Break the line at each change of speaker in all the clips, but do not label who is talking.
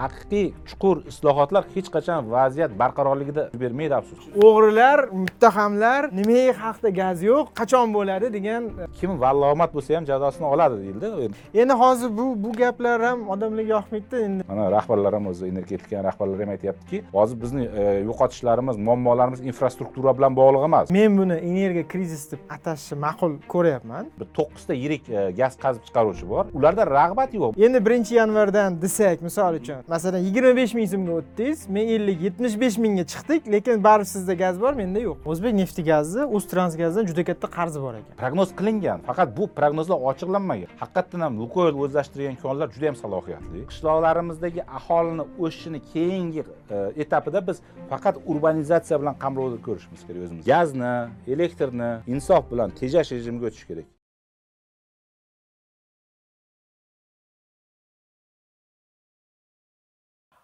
haqiqiy chuqur islohotlar hech qachon vaziyat barqarorligida bermaydi afsuski
o'g'rilar muttahamlar nimaga haqda gaz yo'q qachon bo'ladi degan
kim vallomat bo'lsa ham jazosini oladi deyildi.
Endi hozir bu bu gaplar ham odamlarga yoqmaydida endi.
Mana rahbarlar ham o'zi energetika rahbarlari ham aytyaptiki hozir bizni e, yo'qotishlarimiz muammolarimiz infrastruktura bilan bog'liq emas.
Men buni energiya krizisi deb atashni ma'qul ko'ryapman.
Bir to'qqizta yirik e, gaz qazib chiqaruvchi bor. Ularda rag'bat yo'q.
Endi birinchi yanvardan desak misol uchun masalan yigirma besh ming so'mga o'tdingiz men ellik yetmish besh mingga chiqdik lekin baribir sizda gaz bor menda yo'q. O'zbek nefti gazi o'ztransgazdan juda katta qarzi bor ekan.
Prognoz qilingan faqat bu prognozlar ochiqlanmagan. Haqiqatdan ham lukoyl o'zlashtirgan konlar juda ham salohiyatli. Qishloqlarimizdagi aholini o'sishini keyingi e, etapida biz faqat urbanizatsiya bilan qamrovda ko'rishimiz kerak o'zimiz gazni elektrni insof bilan tejash rejimiga o'tish kerak.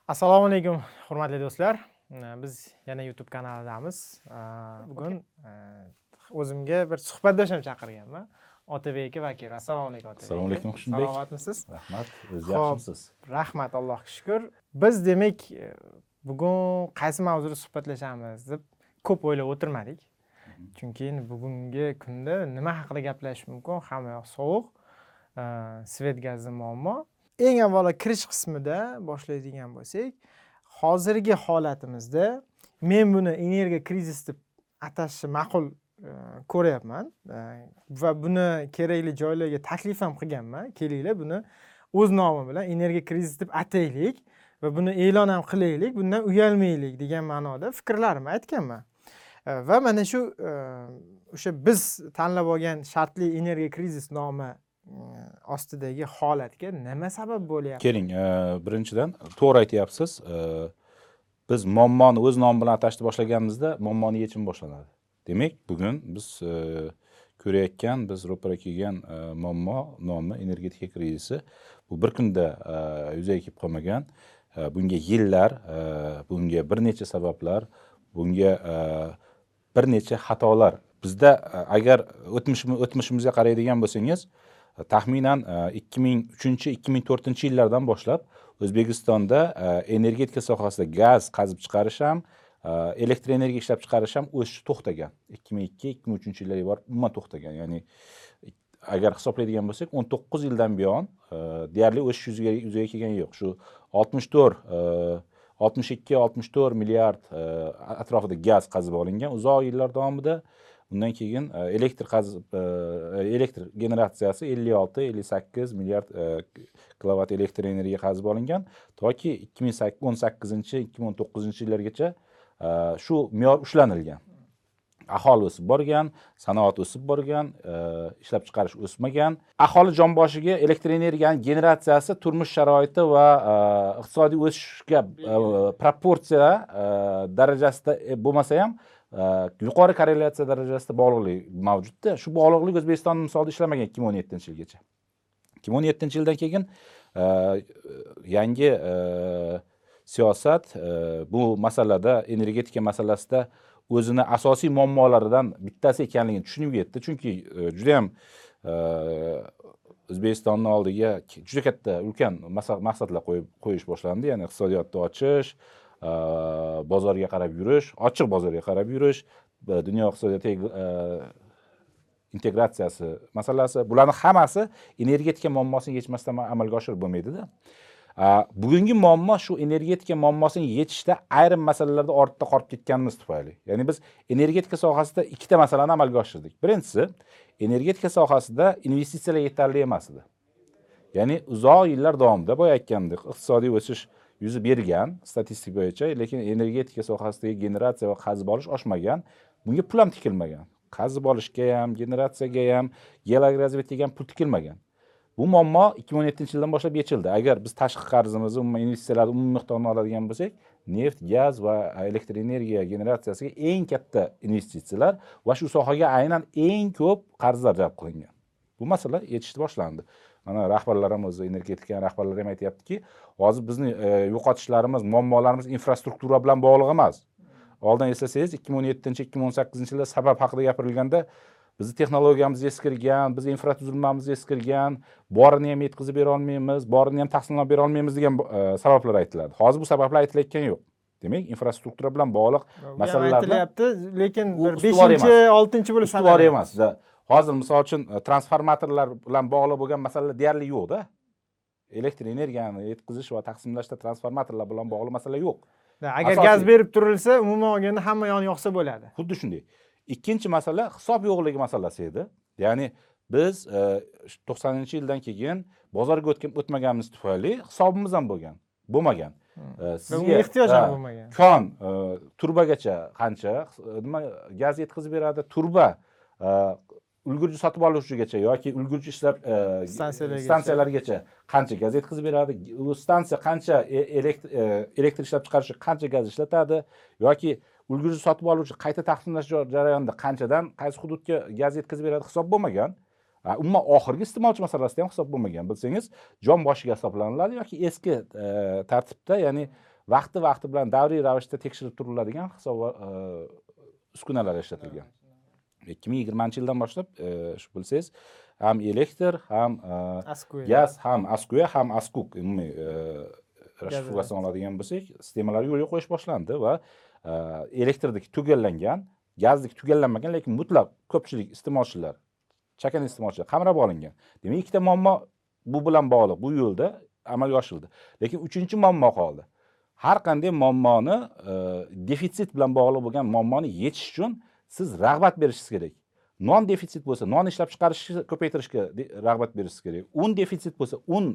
Assalomu alaykum hurmatli do'stlar. Biz yana youtube kanalidamiz. Bugun? o'zimga bir suhbatdoshim chaqirganman. Otabek aka vakil assalomu alaykum otabek
assalomu alaykum xushnudbek
salomatmisiz?
Rahmat o'zi
Xo'p.
yaxshimisiz
rahmat allohga shukur. Biz demak e, bugun qaysi mavzuda suhbatlashamiz deb ko'p o'ylab o'tirmadik. Chunki endi bugungi kunda nima haqida gaplashish mumkin? Hamma yoq sovuq svet gazi muammo eng avvalo kirish qismida boshlaydigan bo'lsak hozirgi holatimizda men buni energiya krizisi deb atashni ma'qul e, ko'ryapman. E, va buni kerakli joylarga taklif ham qilganman. Kelinglar buni o'z nomi bilan energiya krizisi deb ataylik va buni e'lon ham qilaylik bundan uyalmaylik degan ma'noda fikrlarimni aytganman. E, va mana shu o'sha biz tanlab olgan shartli energiya krizis nomi ostidagi holatga nima sabab bo'lyapti?
Keling birinchidan to'g'ri aytyapsiz. Biz muammoni o'z nomi bilan atashni boshlaganimizda muammoni yechimi boshlanadi. Demak bugun biz ko'rayotgan biz ro'para kelgan muammo nomi energetika krizisi bu bir kunda yuzaga kelib qolmagan. Bunga yillar bunga bir necha sabablar bunga bir necha xatolar. Bizda agar o'tmishimizga qaraydigan bo'lsangiz taxminan e, ikki ming uchinchi ikki ming to'rtinchi yillardan boshlab o'zbekistonda e, energetika sohasida gaz qazib chiqarish ham e, elektr energiya ishlab chiqarish ham o'sishi to'xtagan. ikki ming ikki ikki ming uchinchi yillarga borib umuman to'xtagan. Ya'ni agar hisoblaydigan bo'lsak o'n to'qqiz yildan buyon deyarli o'sish yuzaga kelgani yo'q. Shu oltmish to'rt oltmish ikki oltmish to'rt milliard atrofida gaz qazib olingan uzoq yillar davomida undan keyin e, elektr qazib e, elektr generatsiyasi ellik olti ellik sakkiz milliard e, kilovat elektr energiya qazib olingan. Toki ikki ming o'n sakkizinchi ikki ming o'n to'qqizinchi yillargacha shu me'yor ushlanilgan. Aholi o'sib borgan sanoat o'sib borgan ishlab chiqarish o'smagan. Aholi jon boshiga elektr energiyani generatsiyasi turmush sharoiti va iqtisodiy o'sishga proporsiya darajasida bo'lmasa ham Э, yuqori korrelyatsiya darajasida bog'liqlik mavjudda. Shu bog'liqlik o'zbekiston misolida ishlamagan ikki ming o'n yettinchi yilgacha? Ikki ming o'n yettinchi yildan keyin e, yangi e, siyosat e, bu masalada energetika masalasida o'zini asosiy muammolaridan bittasi ekanligini tushunib yetdi chunki judayam o'zbekistonni oldiga juda katta ulkan maqsadlar qo'yib qo'yish boshlandi. Ya'ni iqtisodiyotni ochish bozorga qarab yurish ochiq bozorga qarab yurish dunyo iqtisodiyotiga integratsiyasi masalasi bularni hammasi energetika muammosini yechmasdan amalga oshirib bo'lmaydida bugungi muammo shu energetika muammosini yechishda ayrim masalalarda ortda qolib ketganimiz tufayli ya'ni biz energetika sohasida ikkita masalani amalga oshirdik birinchisi energetika sohasida investitsiyalar yetarli emas edi. Ya'ni uzoq yillar davomida boya aytgandek iqtisodiy o'sish yuz bergan statistik bo'yicha lekin energetika sohasidagi generatsiya va qazib olish oshmagan. Bunga pul ham tikilmagan. Qazib olishga ham generatsiyaga ham geolorazvedkaga ham pul tikilmagan. Bu muammo ikki ming o'n yettinchi yildan boshlab yechildi. Agar biz tashqi qarzimizni umuman investitsiyalarni umumiy miqdorini oladigan bo'lsak neft gaz va elektr energiya generatsiyasiga eng katta investitsiyalar va shu sohaga aynan eng ko'p qarzlar jalb qilingan. Bu masala yechishni boshlandi. Mana rahbarlar ham o'zi energetika rahbarlari ham aytyaptiki hozir bizni e, yo'qotishlarimiz muammolarimiz infrastruktura bilan bog'liq emas. Oldin eslasangiz ikki ming o'n yettinchi ikki ming o'n sakkizinchi yilda sabab haqida gapirilganda bizni texnologiyamiz eskirgan bizni infratuzilmamiz eskirgan borini ham yetkazib bera olmaymiz borini ham taqsimlab bera olmaymiz degan e, sabablar aytiladi. Hozir bu sabablar aytilayotgani yo'q. Demak infrastruktura bilan bog'liq masalalarni
aytilyapti lekin beshinchi oltinchi bo'lib
ustuvor emas hozir misol uchun e, transformatorlar bilan bog'liq bo'lgan masalalar deyarli yo'qda elektr energiyani yetkazish va taqsimlashda transformatorlar bilan bog'liq masala yo'q.
Agar gaz berib turilsa umuman olganda hamma yoni yoqsa bo'ladi.
Xuddi shunday. Ikkinchi masala hisob yo'qligi masalasi edi. Ya'ni biz e, to'qsoninchi yildan keyin bozorga o'tgan- o'tmaganimiz tufayli hisobimiz ham bo'lgan bo'lmagan. E,
Va unga ehtiyoj ham
ha,
bo'lmagan.
kon e, turbagacha qancha e, nima gaz yetkazib beradi? Turba e, ulgurji sotib oluvchigacha yoki ulgurji ishlab e,
Stansiyalargacha.
qancha gaz yetkazib beradi? U stansiya qancha e- elektr e, elektr ishlab chiqarishi qancha gaz ishlatadi? Yoki ulgurji sotib oluvchi qayta taqsimlash jar- jarayonida qanchadan qaysi hududga gaz yetkazib beradi hisob bo'lmagan. Umuman oxirgi iste'molchi masalasida ham hisob bo'lmagan bilsangiz jon boshiga hisoblaniladi yoki eski tartibda ya'ni vaqti vaqti bilan davriy ravishda tekshirib turiladigan hisob uskunalar ishlatilgan ikki ming yigirmanchi yildan boshlab e, shu bilsangiz ham elektr ham e, gaz ham askuya ham askuk umumiy e, расшифровкасын oladigan bo'lsak sistemalar yo'lga qo'yish boshlandi va e, elektrniki tugallangan gazniki tugallanmagan lekin mutlaq ko'pchilik iste'molchilar chakana iste'molchilar qamrab olingan. Demak ikkita muammo bu bilan bog'liq. Bu yo'lda amalga oshirildi. Lekin uchinchi muammo qoldi. Har qanday muammoni defitsit bilan bog'liq bo'lgan muammoni yechish uchun siz rag'bat berishingiz kerak. Non defitsit bo'lsa non ishlab chiqarishni ko'paytirishga rag'bat berishingiz kerak. Un defitsit bo'lsa un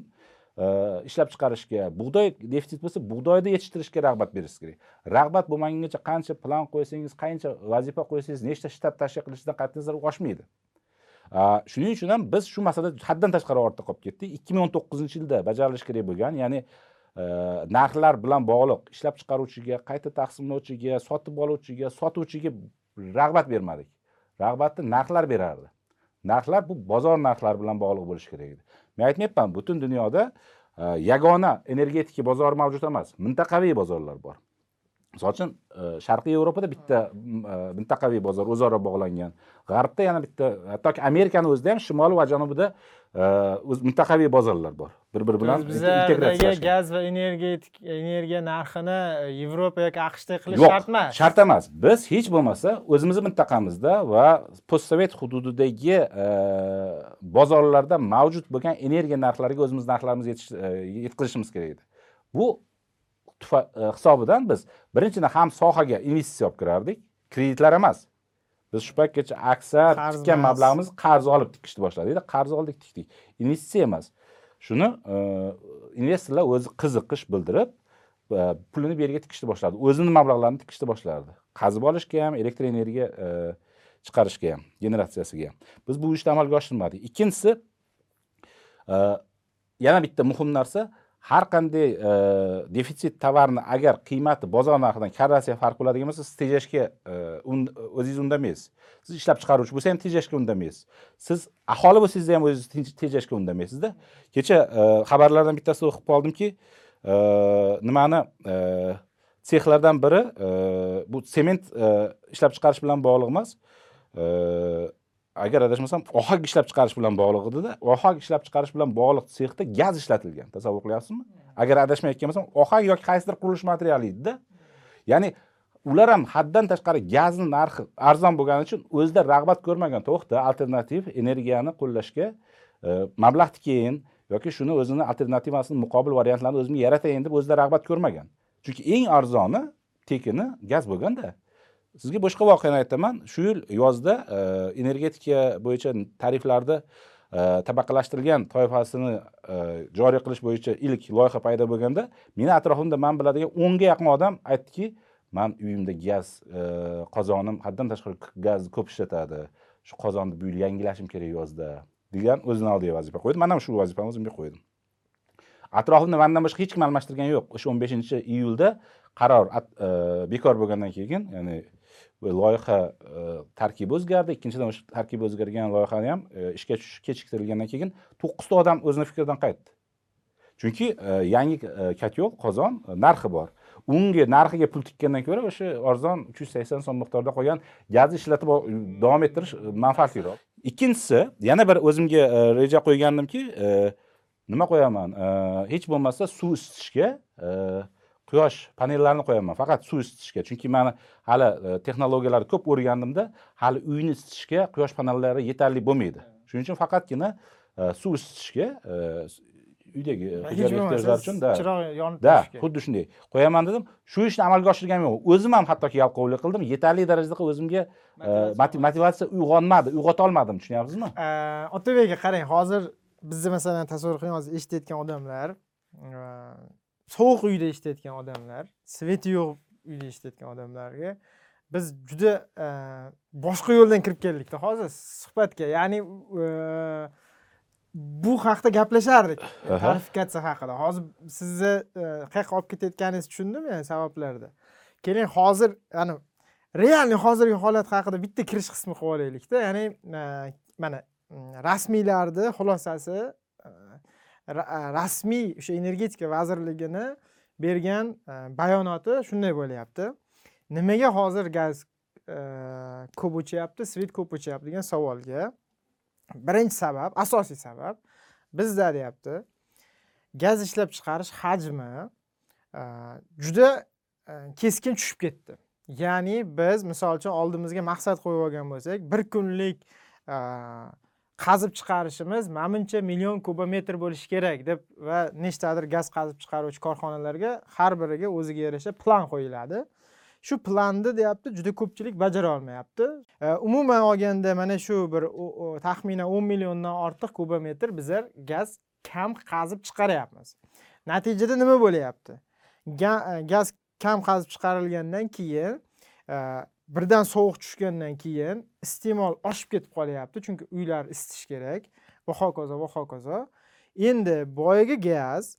e, ishlab chiqarishga bug'doy defitsit bo'lsa bug'doyni yetishtirishga rag'bat berishingiz kerak. Rag'bat bo'lmaguncha qancha plan qo'ysangiz qancha vazifa qo'ysangiz nechta shtab tashkil qilishidan qat'iy nazar oshmaydi. Shuning uchun ham biz shu masalada haddan tashqari ortda qolib ketdik. ikki ming o'n to'qqizinchi yilda bajarilishi kerak bo'lgan ya'ni e, narxlar bilan bog'liq ishlab chiqaruvchiga qayta taqsimlovchiga sotib oluvchiga sotuvchiga rag'bat bermadik. Rag'batni narxlar berardi. Narxlar bu bozor narxlari bilan bog'liq bo'lishi kerak edi. Men aytmayapman butun dunyoda e, yagona energetika bozori mavjud emas. Mintaqaviy bozorlar bor. Misol uchun e, sharqiy yevropada bitta e, mintaqaviy bozor o'zaro bog'langan. G'arbda yana bitta hattoki amerikani o'zida ham shimoli va janubida mintaqaviy bozorlar bor. Bir biri bilan integratsiyalashgan
gaz va energetik energiya narxini yevropa yoki aqshdek qilish shart emas
shart emas. Biz hech bo'lmasa o'zimizni mintaqamizda va postsovet hududidagi e, bozorlarda mavjud bo'lgan energiya narxlariga o'zimiz narxlarimizni yetish- e, yetkazishimiz kerak edi. Bu e, hisobidan biz birinchidan ham sohaga investitsiya olib kirardik. Kreditlar emas biz shu paytgacha aksar tikkan
emas.
mablag'imizni qarz olib tikishni boshladik qarz oldik tikdik investitsiya emas. Shuni e, investorlar o'zi qiziqish bildirib e, pulini bu yerga tikishni boshladi. O'zini mablag'larini tikishni boshlardi. Qazib olishga ham elektr energiya e, chiqarishga ham generatsiyasiga ham. Biz bu ishni amalga oshirmadik. Ikkinchisi yana bitta muhim narsa har qanday e, defitsit tovarni agar qiymati bozor narxidan karrasiga farq bo'ladigan bo'lsa siz tejashga e, o'zingiz undamaysiz. Siz ishlab chiqaruvchi bo'lsa ham tejashga undamaysiz. Siz aholi bo'lsangiz ham o'zingiz tejashga undamaysizda. Kecha e, xabarlardan bittasida o'qib qoldimki nimani sexlardan biri bu sement ishlab chiqarish bilan bog'liq emas. Agar adashmasam ohak ishlab chiqarish bilan bog'liq edida ohak ishlab chiqarish bilan bog'liq sexda gaz ishlatilgan. Tasavvur qilyapsizmi? Agar adashmayotgan bo'lsam ohak yoki qaysidir qurilish materiali edida. Ya'ni ular ham haddan tashqari gazni narxi arzon bo'lgani uchun o'zida rag'bat ko'rmagan to'xta alternativ energiyani qo'llashga e, mablag' tikayin yoki shuni o'zini alternativasini muqobil variantlarini o'zimga yaratayin deb o'zida rag'bat ko'rmagan. Chunki eng arzoni tekini gaz bo'lganda sizga boshqa voqeani aytaman. Shu yil yozda e, energetika bo'yicha tariflarni e, tabaqalashtirilgan toifasini e, joriy qilish bo'yicha ilk loyiha paydo bo'lganda meni atrofimda man biladigan o'nga yaqin odam aytdiki man uyimda gaz qozonim haddan tashqari gazni ko'p ishlatadi. Shu qozonni bu yil yangilashim kerak yozda. degan o'zini oldiga vazifa qo'ydi. Man ham shu vazifani o'zimga qo'ydim. Atrofimda mandan boshqa hech kim almashtirgan yo'q. O'sha o'n beshinchi iyulda qaror bekor bo'lgandan keyin ya'ni loyiha e, tarkibi o'zgardi. Ikkinchidan o'sha tarkibi o'zgargan loyihani ham e, ishga tushishi kechiktirilgandan keyin to'qqizta odam o'zini fikridan qaytdi. Chunki e, yangi e, kotyol qozon narxi bor. Unga narxiga pul tikkandan ko'ra o'sha arzon uch yuz sakson so'm miqdorida qolgan gazni ishlatib davom ettirish manfaatliroq. Ikkinchisi yana bir o'zimga reja qo'ygandimki nima qo'yaman? Hech bo'lmasa suv isitishga quyosh panellarini qo'yaman faqat suv isitishga. Chunki mani hali e, texnologiyalarni ko'p o'rgandimda hali uyni isitishga quyosh panellari yetarli bo'lmaydi. Shuning uchun faqatgina e, suv isitishga e, uydagi ehtiyojlari uchun da
chiroq yonib
da xuddi shunday. Qo'yaman dedim shu ishni amalga oshirganim yo'q. O'zim ham hattoki yalqovlik qildim yetarli darajada o'zimga moti- motivatsiya uyg'onmadi uyg'otolmadim tushunyapsizmi?
Э, otabek aka qarang hozir bizni masalan tasavvur qiling hozir eshitayotgan odamlar sovuq uyda eshitayotgan odamlar sveti yo'q uyda eshitayotgan odamlarga biz juda э, boshqa yo'ldan kirib keldikda hozir suhbatga. Ya'ni э, bu haqida gaplashardik
Aha.
tarifikatsiya haqida. Hozir sizni e, qayoqqa olib ketayotganingizni tushundim yani sabablarda. Keling hozir ani realniy hozirgi holat haqida bitta kirish qismi qilib olaylikda. Ya'ni e, mana mm, rasmiylarni xulosasi e, e, rasmiy o'sha energetika vazirligini bergan bayonoti shunday bo'lyapti. Nimaga hozir gaz ko'p o'chyapti svet ko'p o'chyapti degan savolga. Birinchi sabab asosiy sabab bizda deyapti. Gaz ishlab chiqarish hajmi juda keskin tushib ketdi. Ya'ni biz misol uchun oldimizga maqsad qo'yib olgan bo'lsak bir kunlik qazib chiqarishimiz manimcha million kubometr bo'lishi kerak deb va nechtadir gaz qazib chiqaruvchi korxonalarga har biriga o'ziga yarasha plan qo'yiladi. Shu planni deyapti juda ko'pchilik bajara olmayapti. E, umuman olganda mana shu bir taxminan o'n milliondan ortiq kubometr bizlar gaz kam qazib chiqaryapmiz. Natijada nima bo'lyapti? Gaz kam qazib chiqarilgandan keyin e, birdan sovuq tushgandan keyin iste'mol oshib ketib qolyapti chunki uylar isitish kerak. Va hokazo va hokazo endi boyagi gaz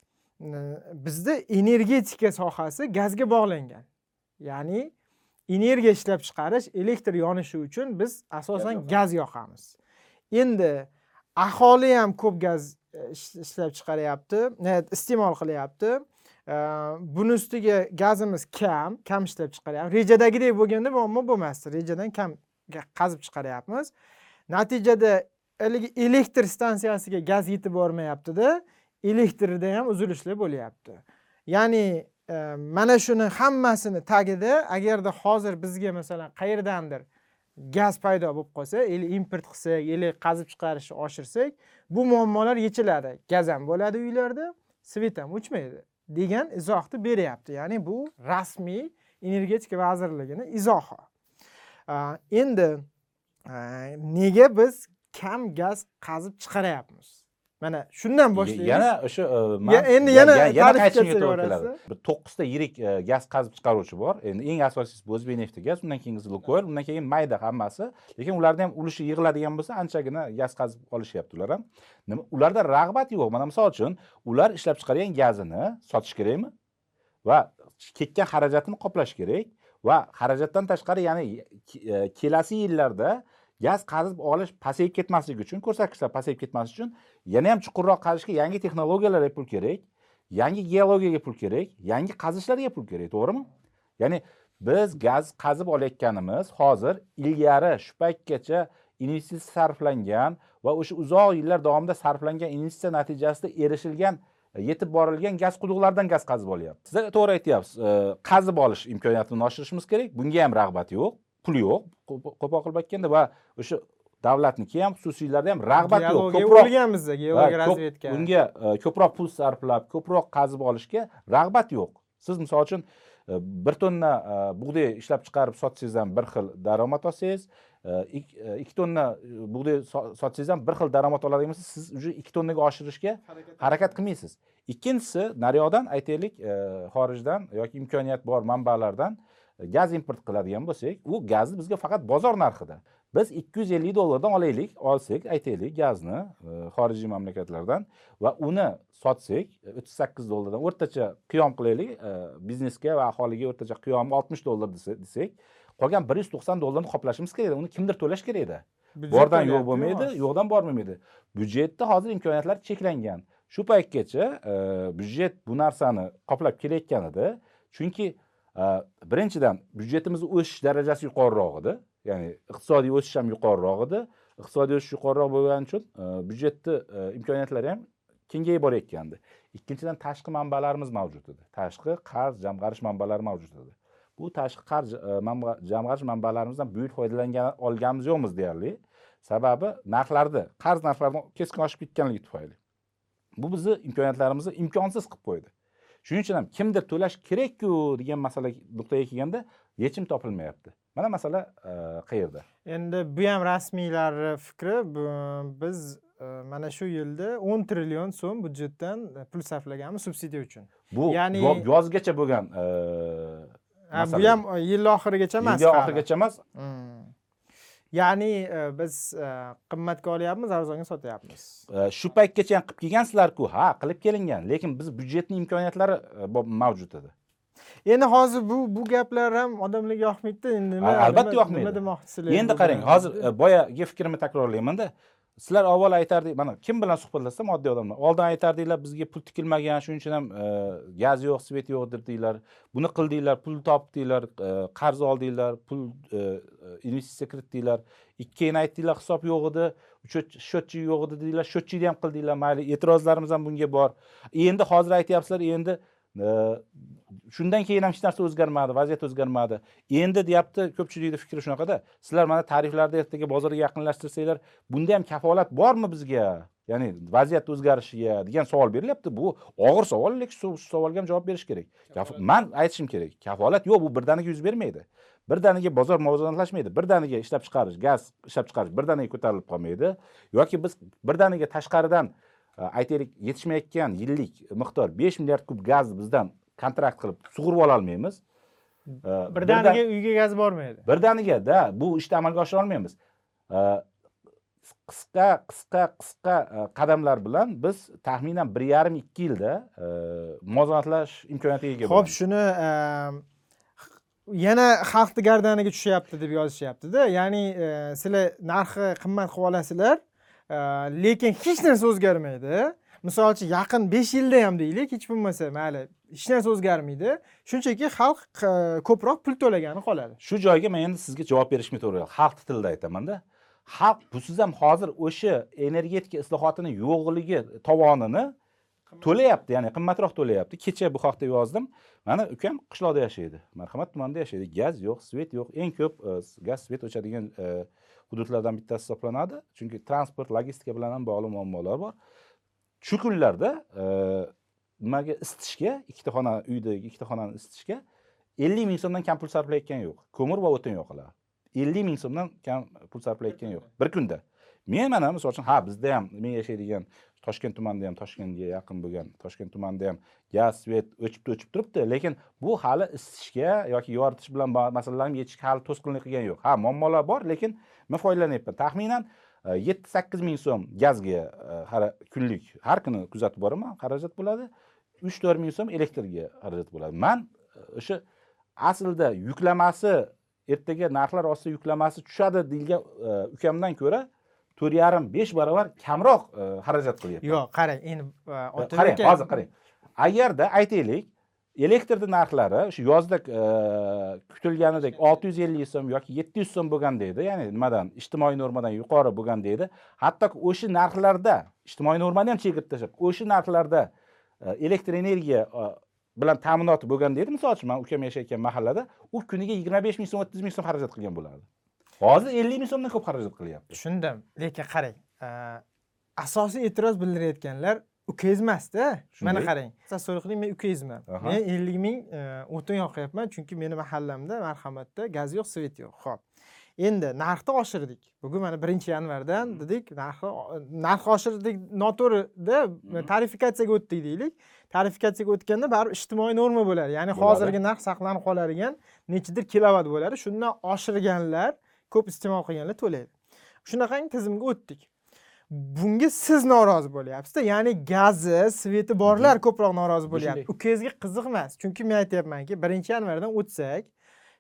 bizda energetika sohasi gazga bog'langan. Ya'ni energiya ishlab chiqarish elektr yonishi uchun biz asosan gaz yoqamiz. endi aholi ham ko'p gaz e, ish- ishlab chiqaryapti iste'mol qilyapti buni ustiga gazimiz kam kam ishlab chiqaryapmiz rejadagidek bo'lganda muammo bo'lmasdi? Rejadan kam qazib chiqaryapmiz. Natijada haligi elektr stansiyasiga gaz yetib bormayaptida elektrda ham uzilishlar bo'lyapti. Ya'ni mana shuni hammasini tagida agarda hozir bizga masalan qayerdandir gaz paydo bo'lib qolsa или import qilsak или qazib chiqarishni oshirsak bu muammolar yechiladi. Gaz ham bo'ladi uylarda svet ham o'chmaydi. Degan izohni beryapti. Ya'ni bu rasmiy energetika vazirligini izohi. Endi nega biz kam gaz qazib chiqaryapmiz? Mana shundan boshlaylik
yana o'sha e,
endi
ya-
yana
ya- yana qaytishimga to'g'ri keladi to'qqizta yirik e, gaz qazib chiqaruvchi bor. Endi eng asosiysi bu o'zbekneft gaz undan keyingisi lukoyl undan keyin mayda hammasi. Lekin ularni ham ulushi yig'iladigan bo'lsa anchagina gaz qazib olishyapti ular ham. Nima ularda rag'bat yo'q. Mana misol uchun ular ishlab chiqargan gazini sotish kerakmi? Va ketgan xarajatini qoplash kerak. Va xarajatdan tashqari ya'ni e, kelasi yillarda gaz qazib olish pasayib ketmasligi uchun ko'rsatkichlar pasayib ketmasligi uchun yana ham chuqurroq qazishga yangi texnologiyalarga pul kerak yangi geologiyaga pul kerak yangi qazishlarga pul kerak to'g'rimi? Ya'ni biz gaz qazib olayotganimiz hozir ilgari shu paytgacha investitsiya sarflangan va o'sha uzoq yillar davomida sarflangan investitsiya natijasida erishilgan yetib borilgan gaz quduqlaridan gaz qazib olyapti. Siz to'g'ri aytyapsiz e, qazib olish imkoniyatini oshirishimiz kerak bunga ham rag'bat yo'q. Pul yo'q qo'p- qo'pol qilib aytganda va o'sha davlatniki ham xususiylarda ham rag'bat yo'q ko'proq Ha,
geologiya razvedka.
unga e, ko'proq pul sarflab ko'proq qazib olishga rag'bat yo'q. Siz misol uchun e, bir tonna e, bug'doy ishlab chiqarib sotsangiz ham bir xil daromad olsangiz ik- ikki tonna bug'doy so- sotsangiz ham bir xil daromad oladigan bo'lsa siz уже ikki tonnaga oshirishga harakat qilmaysiz. ikkinchisi naryoqdan aytaylik xorijdan yoki imkoniyat bor manbalardan gaz import qiladigan bo'lsak u gazni bizga faqat bozor narxida. Biz ikki yuz ellik dollardan olaylik olsak aytaylik gazni e, xorijiy mamlakatlardan va uni sotsak e, o'ttiz sakkiz dollardan o'rtacha qiyom qilaylik e, biznesga va aholiga o'rtacha qiyomi oltmish dollar desa- desak qolgan bir yuz to'qson dollarni qoplashimiz kerak uni kimdir to'lash kerakda
Byudjet
bordan yo'q bo'lmaydi yo'qdan bor bo'lmaydi byudjetda hozir imkoniyatlar cheklangan. Shu paytgacha e, byudjet bu narsani qoplab kelayotganida chunki e, birinchidan byudjetimizni o'sish darajasi yuqoriroq edi ya'ni iqtisodiy o'sish ham yuqoriroq edi iqtisodiy o'sish yuqoriroq bo'lgani uchun e, byudjetni e, imkoniyatlari ham kengayib borayotgandi. Ikkinchidan tashqi manbalarimiz mavjud edi. Tashqi qarz jamg'arish manbalari mavjud edi. Bu tashqi qarz e, jamg'arish manbalarimizdan buyuk foydalangan olganimiz yo'qmiz deyarli. Sababi narxlarni qarz narxlaridan keskin oshib ketganligi tufayli. Bu bizni imkoniyatlarimizni imkonsiz qilib qo'ydi. Shuning uchun ham kimdir to'lash kerakku degan masala nuqtaga kelganda yechim topilmayapti. Mana masala e, qayerda?
Endi bu ham rasmiylar fikri. Biz e, mana shu yilda o'n trillion so'm byudjetdan e, pul sarflaganmiz subsidiya uchun.
Bu
Ya'ni-
yo- yozgacha bo'lgan e,
bu ham yil oxirigacha emas hali.
oxirigacha emas.
Hmm. Ya'ni e, biz e, qimmatga olyapmiz arzonga sotyapmiz.
E, shu paytgacha ham qilib kelgansizlarku ha qilib kelingan lekin biz byudjetni imkoniyatlari mavjud edi.
Endi hozir bu bu gaplar ham odamlarga yoqmaydida endi nima
albatta yoqmaydi.
nima demoqchisizlar
endi qarang hozir boyagi fikrimni takrorlaymanda sizlar avval aytardik mana kim bilan suhbatlashsam oddiy odamlar. Oldin aytardinglar bizga pul tikilmagan shuning uchun ham e, gaz yo'q svet yo'q dedinglar buni qildinglar pul topdinglar e, qarz oldinglar pul e, investitsiya kiritdinglar ikki keyin aytdinglar hisob yo'q edi счет- счетчик yo'q edi dedinglar счетчикni ham qildinglar mayli e'tirozlarimiz ham bunga bor. Endi hozir aytyapsizlar endi shundan keyin ham hech narsa o'zgarmadi vaziyat o'zgarmadi. Endi deyapti ko'pchilikni fikri shunaqada sizlar mana tariflarni ertaga bozorga yaqinlashtirsanglar bunda ham kafolat bormi bizga? Ya'ni vaziyat o'zgarishiga degan savol berilyapti. Bu og'ir savol lekin shu savolga ham javob berish kerak. Man aytishim kerak kafolat yo'q bu birdaniga yuz bermaydi. Birdaniga bozor muvozanatlashmaydi birdaniga ishlab chiqarish gaz ishlab chiqarish birdaniga ko'tarilib qolmaydi. Yoki biz birdaniga tashqaridan aytaylik yetishmayotgan yillik miqdor besh milliard kub gaz bizdan kontrakt qilib sug'urib ololmaymiz. E,
birdaniga uyga gaz bormaydi.
Birdanigada bu ishni amalga oshira olmaymiz. E, qisqa qisqa qisqa qadamlar bilan biz taxminan bir yarim ikki yilda muvozanatlash imkoniyatiga ega
ho'p shuni ehm, yana xalqni gardaniga tushyapti deb yozishyaptida. Ya'ni e, sizlar narxi qimmat qilib olasizlar lekin hech narsa o'zgarmaydi. Misol uchun yaqin besh yilda ham deylik hech bo'lmasa mayli hech narsa o'zgarmaydi. Shunchaki xalq ko'proq pul to'lagani qoladi.
Shu joyga men endi sizga javob berishimga to'g'ri keladi xalq tilida aytamanda xalq busiz ham hozir o'sha energetika islohotini yo'qligi tovonini to'layapti ya'ni qimmatroq to'layapti. Kecha bu haqda yozdim. Mana ukam qishloqda yashaydi marhamat tumanida yashaydi. Gaz yo'q svet yo'q eng ko'p e, gaz svet o'chadigan e, hududlardan bittasi hisoblanadi. Chunki transport logistika bilan ham bog'liq muammolar bor. Shu kunlarda e, nimaga isitishga ikkita xona uydagi ikkita xonani isitishga ellik ming so'mdan kam pul sarflayotgan yo'q. Ko'mir va o'tin yoqiladi ellik ming so'mdan kam pul sarflayotgan yo'q. Bir kunda. Men mana misol uchun ha bizda ham men yashaydigan toshkent tumanida ham toshkentga yaqin bo'lgan toshkent tumanida ham gaz svet o'chib o'chib turibdi. Lekin bu hali isitishga yoki yoritish bilan bog'liq masalalarni yechishga hali to'sqinlik qilgani yo'q. Ha muammolar bor lekin men foydalanyapman? Taxminan e, yetti sakkiz ming so'm gazga e, hara- kunlik har kuni kuzatib boraman xarajat bo'ladi. Uch to'rt ming so'm elektrga xarajat bo'ladi. Man e, o'sha aslida yuklamasi ertaga narxlar ostida yuklamasi tushadi deyilgan e, ukamdan ko'ra to'rt yarim besh barobar kamroq e, xarajat qilyapman.
Yo'q qarang endi e,
qarang hozir qarang. Agarda aytaylik elektrni narxlari shu yozda e, kutilganidek olti yuz ellik so'm yoki yetti yuz so'm bo'lganda edi ya'ni nimadan? Ijtimoiy normadan yuqori bo'lganda edi hatto o'sha narxlarda ijtimoiy normani ham chegirib tashlab o'sha narxlarda e, elektr energiya e, bilan ta'minoti bo'lganda edi misol uchun man ukam yashayotgan mahallada u kuniga yigirma besh ming so'm o'ttiz ming so'm xarajat qilgan bo'lardi. Hozir ellik ming so'mdan ko'p xarajat qilyapti.
Tushundim lekin qarang asosiy e'tiroz bildirayotganlar ukangiz emasda mana qarang. Tasavvur qiling men ukangizman men ellik ming e, o'tin yoqyapman chunki meni mahallamda marhamatda gaz yo'q svet yo'q. Ho'p endi narxni oshirdik. Bugun mana birinchi yanvardan dedik narxi narx oshirdik noto'g'rida tarifikatsiyaga o'tdik deylik. Tarifikatsiyaga o'tganda baribir ijtimoiy norma bo'ladi. Ya'ni hozirgi narx saqlanib qoladigan nechidir kilovat bo'ladi. Shundan oshirganlar ko'p iste'mol qilganlar to'laydi. Shunaqangi tizimga o'tdik bunga siz norozi bo'lyapsizda. Ya'ni gazi sveti borlar ko'proq norozi bo'lyapti. ukangizga qiziq emas. Chunki men aytyapmanki birinchi yanvardan o'tsak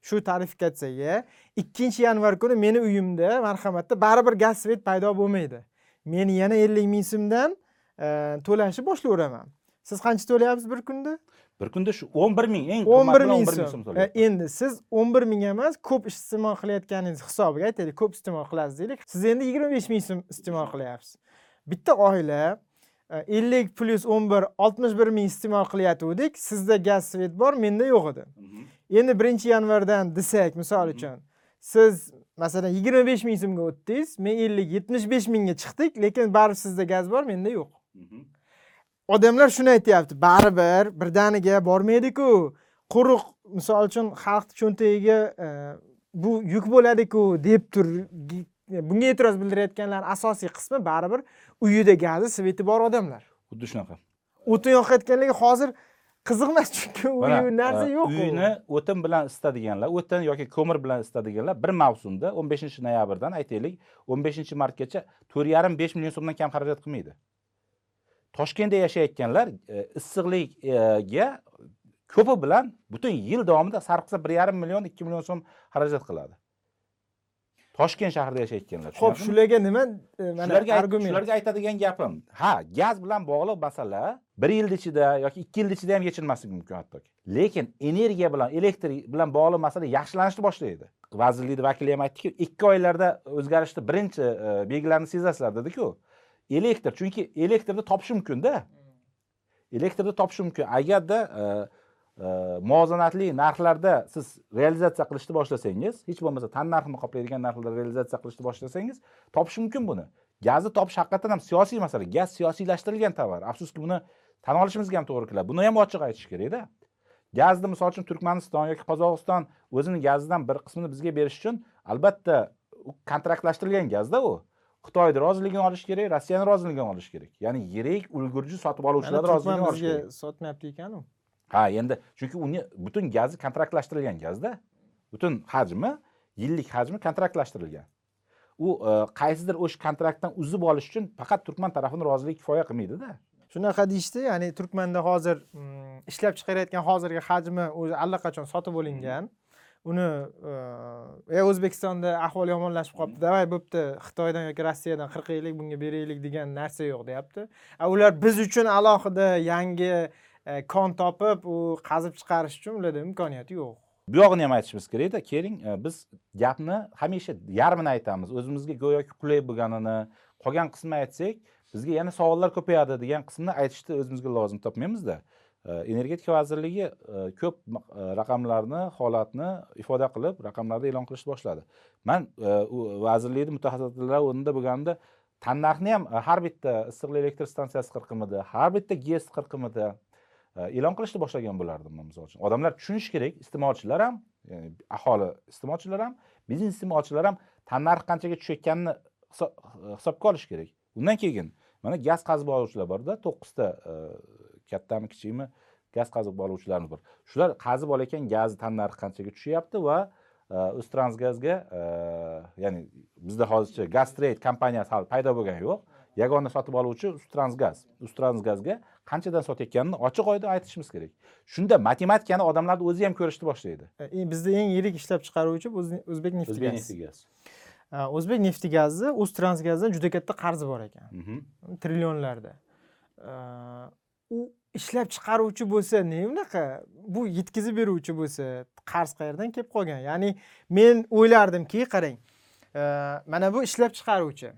shu tarifikatsiyaga ikkinchi yanvar kuni meni uyimda marhamatda baribir gaz svet paydo bo'lmaydi. Men yana ellik ming so'mdan e, to'lashni boshlayveraman siz qancha to'layapsiz bir kunda
bir kunda shu o'n bir ming eng
o'n bir ming
11 ming
so'm. E, endi siz o'n bir ming emas ko'p iste'mol qilayotganingiz hisobiga aytaylik ko'p iste'mol qilasiz deylik. Siz endi yigirma besh ming so'm iste'mol qilyapsiz. Bitta oila e, ellik plyus o'n bir oltmish bir ming iste'mol qilayotgandik sizda gaz svet bor menda yo'q edi.
Mhm.
endi birinchi yanvardan desak misol uchun siz masalan yigirma besh ming so'mga o'tdingiz men ellik yetmish besh mingga chiqdik lekin baribir sizda gaz bor menda yo'q.
Mhm.
Odamlar shuni aytyapti. Baribir birdaniga bormaydiku. Quruq misol uchun xalqni cho'ntagiga e, bu yuk bo'ladiku deb tur gi- bunga e'tiroz bildirayotganlar asosiy qismi baribir uyida gazi sveti bor odamlar.
Xuddi shunaqa.
O'tin yoqayotganlarga hozir qiziq emas chunki uy narsa
e,
yo'q u.
uyni o'tin bilan isitadiganlar o'tin yoki ko'mir bilan isitadiganlar bir mavsumda o'n beshinchi noyabrdan aytaylik o'n beshinchi martgacha to'rt yarim besh million so'mdan kam xarajat qilmaydi toshkentda yashayotganlar e, issiqlikga ko'pi bilan butun yil davomida sarf qilsa bir yarim million ikki million so'm xarajat qiladi. Toshkent shahrida yashayotganlar tushunarlimi?
shularga nima e,
shularga
argument?
shularga aytadigan gapim ha gaz bilan bog'liq masala bir yil ichida yoki ikki yil ichida ham yechilmasligi mumkin hattoki. Lekin energiya bilan elektr bilan bog'liq masala yaxshilanishni boshlaydi. Vazirlikni vakili ham aytdiki ikki oylarda o'zgarishni birinchi e, belgilarini sezasizlar dediku elektr chunki elektrni topish mumkinda elektrni topish mumkin. Agarda e, e, muvozanatli narxlarda siz realizatsiya qilishni boshlasangiz hech bo'lmasa tan narxini qoplaydigan narxlarda realizatsiya qilishni boshlasangiz topish mumkin buni. Gazni topish haqiqatdan ham siyosiy masala. Gaz siyosiylashtirilgan tovar. Afsuski buni tan olishimizga ham to'g'ri keladi. Buni ham ochiq aytish kerakda. Gazni misol uchun turkmaniston yoki qozog'iston o'zini gazidan bir qismini bizga berish uchun albatta u kontraktlashtirilgan gazda u. xitoyni roziligini olish kerak rossiyani roziligini olish kerak. Ya'ni yirik ulgurji sotib
turkman
roziligini olish kerak.
sotmayapti ekanu.
Ha endi chunki uni butun gazi kontraktlashtirilgan gazda. Butun hajmi yillik hajmi kontraktlashtirilgan u e, qaysidir o'sha kontraktdan uzib olish uchun faqat turkman tarafini roziligi kifoya qilmaydida
shunaqa deyishdi ya'ni turkmanda hozir mm, ishlab chiqarayotgan hozirgi hajmi o'zi allaqachon sotib olingan uni e o'zbekistonda ahvol yomonlashib qolibdi davay bo'pti xitoydan yoki rossiyadan qirqaylik bunga beraylik degan narsa yo'q deyapti. A ular biz uchun alohida yangi e, kon topib u qazib chiqarish uchun ularda imkoniyat yo'q.
Bu yog'ini ham aytishimiz kerakda keling e, biz gapni hamisha yarmini aytamiz. O'zimizga go'yoki qulay bo'lganini qolgan qismini aytsak bizga yana savollar ko'payadi degan qismni aytishni o'zimizga lozim topmaymizda. E, energetika vazirligi ko'p raqamlarni holatni ifoda qilib raqamlarni e'lon qilishni boshladi. Man vazirlikni mutaxassislar o'rnida bo'lganimda tannarxni ham har bitta issiqlik elektr stansiyasi qirqimida har bitta gez qirqimida e'lon qilishni boshlagan bo'lardim man misol uchun. Odamlar tushunishi kerak iste'molchilar ham ya'ni aholi iste'molchilar ham biznes iste'molchilar ham tannarx qanchaga tushayotganini hisobga olish kerak. Undan keyin mana gaz qazib oluvchilar borda to'qqizta kattami kichikmi? Gaz qazib oluvchilarimiz bor. Shular qazib olayotgan gazni tannarxi qanchaga tushyapti va e, o'ztransgazga e, ya'ni bizda hozircha gaz trade kompaniyasi hali paydo bo'lgani yo'q. Yagona sotib oluvchi uztransgaz uztransgazga qanchadan sotayotganini ochiq oydin aytishimiz kerak. Shunda matematikani odamlarni o'zi ham ko'rishni boshlaydi.
E, bizda eng yirik ishlab chiqaruvchi O'z- o'zbek nefti
o'zbek
gaz
nefti gaz
Ha, o'zbek nefti gazi o'ztransgazdan juda katta qarzi bor ekan.
Mhm.
trillionlarda. E, u ishlab chiqaruvchi bo'lsa ne unaqa? Bu yetkazib beruvchi bo'lsa qarz qayerdan kelib qolgan? Ya'ni men o'ylardimki qarang e, mana bu ishlab chiqaruvchi.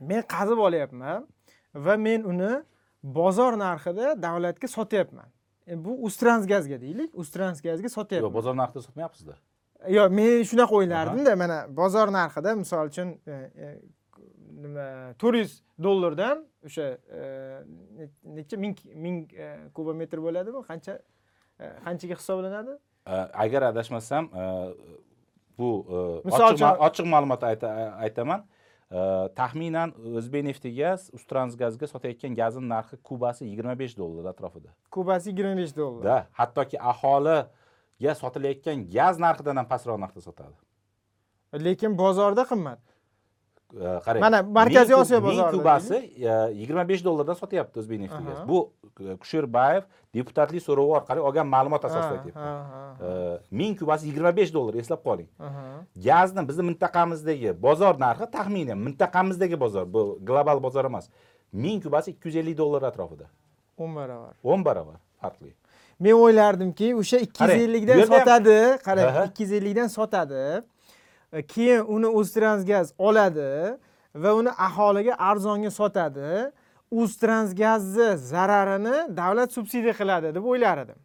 Men qazib olyapman va men uni bozor narxida davlatga sotyapman. E, bu uztransgazga deylik uztransgazga
yo'q
sotyapman
bozor narxida sotmayapsizda.
Yo'q men shunaqa o'ylardimda mana bozor narxida misol uchun e, nima to'rt yuz dollardan o'sha e, ne- necha ming ming e, kubometr bo'ladi bu qancha e, qanchaga hisoblanadi?
Agar adashmasam bu ochiq ma'lumot ayta- aytaman. Taxminan o'zbek neftigaz uztransgazga sotayotgan gazni narxi kubasi yigirma besh dollar atrofida.
Kubasi yigirma besh dollar.
Da hattoki aholiga sotilayotgan gaz narxidan ham pastroq narxda sotadi.
Lekin bozorda qimmat
qarang
Mana Markaziy Osiyo
kub- ming kubasi yigirma besh dollardan sotyapti o'zbek neftigaz
Aha.
bu kusherbayev deputatlik so'rovi orqali olgan ma'lumot asosida aytyapman ming kubasi yigirma besh dollar eslab qoling. Gazni bizni mintaqamizdagi bozor narxi taxminan mintaqamizdagi bozor bu global bozor emas. Ming kubasi ikki yuz ellik dollar atrofida.
o'n barobar
o'n barobar farqli.
Men o'ylardimki o'sha ikki yuz ellikdan sotadi qarang ikki yuz ellikdan sotadi keyin uni o'ztransgaz oladi va uni aholiga arzonga sotadi. O'ztransgazni zararini davlat subsidiya qiladi deb o'ylar edim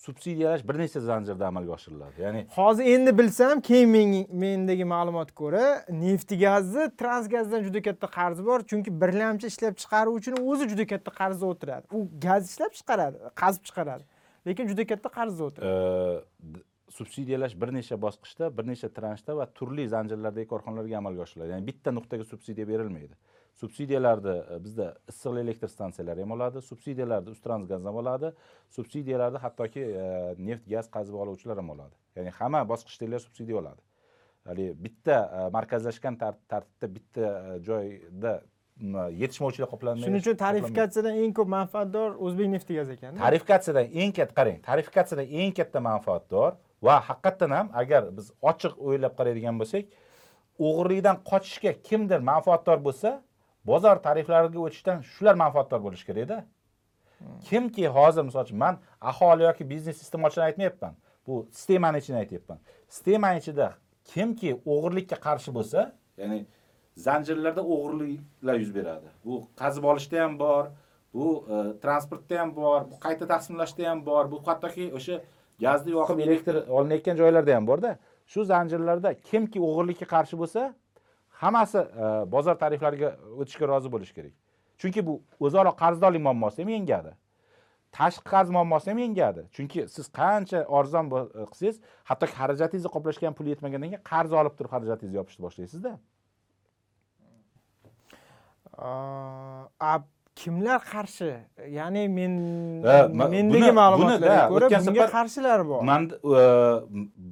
subsidiyalash bir nechta zanjirda amalga oshiriladi? Ya'ni
hozir endi bilsam keyin men mendagi ma'lumotga ko'ra nefti gazni transgazdan juda katta qarzi bor. Chunki birlamchi ishlab chiqaruvchini o'zi juda katta qarzda o'tiradi. U gaz ishlab chiqaradi qazib chiqaradi. Lekin juda katta qarzda o'tiradi.
E, subsidiyalash bir necha bosqichda bir necha transhda va turli zanjirlardagi korxonalarga amalga oshiriladi. Ya'ni bitta nuqtaga subsidiya berilmaydi. Subsidiyalarni e, bizda issiq elektr stansiyalari ham oladi subsidiyalarni uztransgaz ham oladi subsidiyalarni hattoki e, neft gaz qazib oluvchilar ham oladi. Ya'ni hamma bosqichdagilar subsidiya oladi. Haligi bitta e, markazlashgan tar- tartibda bitta e, joyda m, yetishmovchilar qoplanmaydi.
Shuning uchun tarifikatsiyadan eng ko'p manfaatdor o'zbekneftgaz ekan
tarifikatsiyadan eng katta qarang tarifikatsiyadan eng katta manfaatdor va haqiqatdan ham agar biz ochiq o'ylab qaraydigan bo'lsak o'g'irlikdan qochishga kimdir manfaatdor bo'lsa bozor tariflariga o'tishdan shular manfaatdor bo'lishi kerakda kimki hozir misol uchun man aholi yoki biznes iste'molchini aytmayapman. Bu sistemani ichini aytyapman sistemani ichida kimki o'g'irlikka qarshi bo'lsa ya'ni zanjirlarda o'g'irliklar yuz beradi. Bu qazib olishda ham bor bu e, transportda ham bor bu qayta taqsimlashda ham bor bu hattoki o'sha gazni yoqib elektr olinayotgan joylarda ham borda. Shu zanjirlarda kimki o'g'irlikka qarshi bo'lsa hammasi e, bozor tariflariga o'tishga rozi bo'lishi kerak. Chunki bu o'zaro qarzdorlik muammosini ham yengadi. Tashqi qarz muammosini ham yengadi. Chunki siz qancha arzon e, qilsangiz hattoki xarajatingizni qoplashga ham pul yetmagandan keyin qarz olib turib xarajatingizni yopishni boshlaysizda.
A kimlar qarshi? Ya'ni men mendagi ma'lumotlarga ko'ra bunga qarshilar bor.
man e,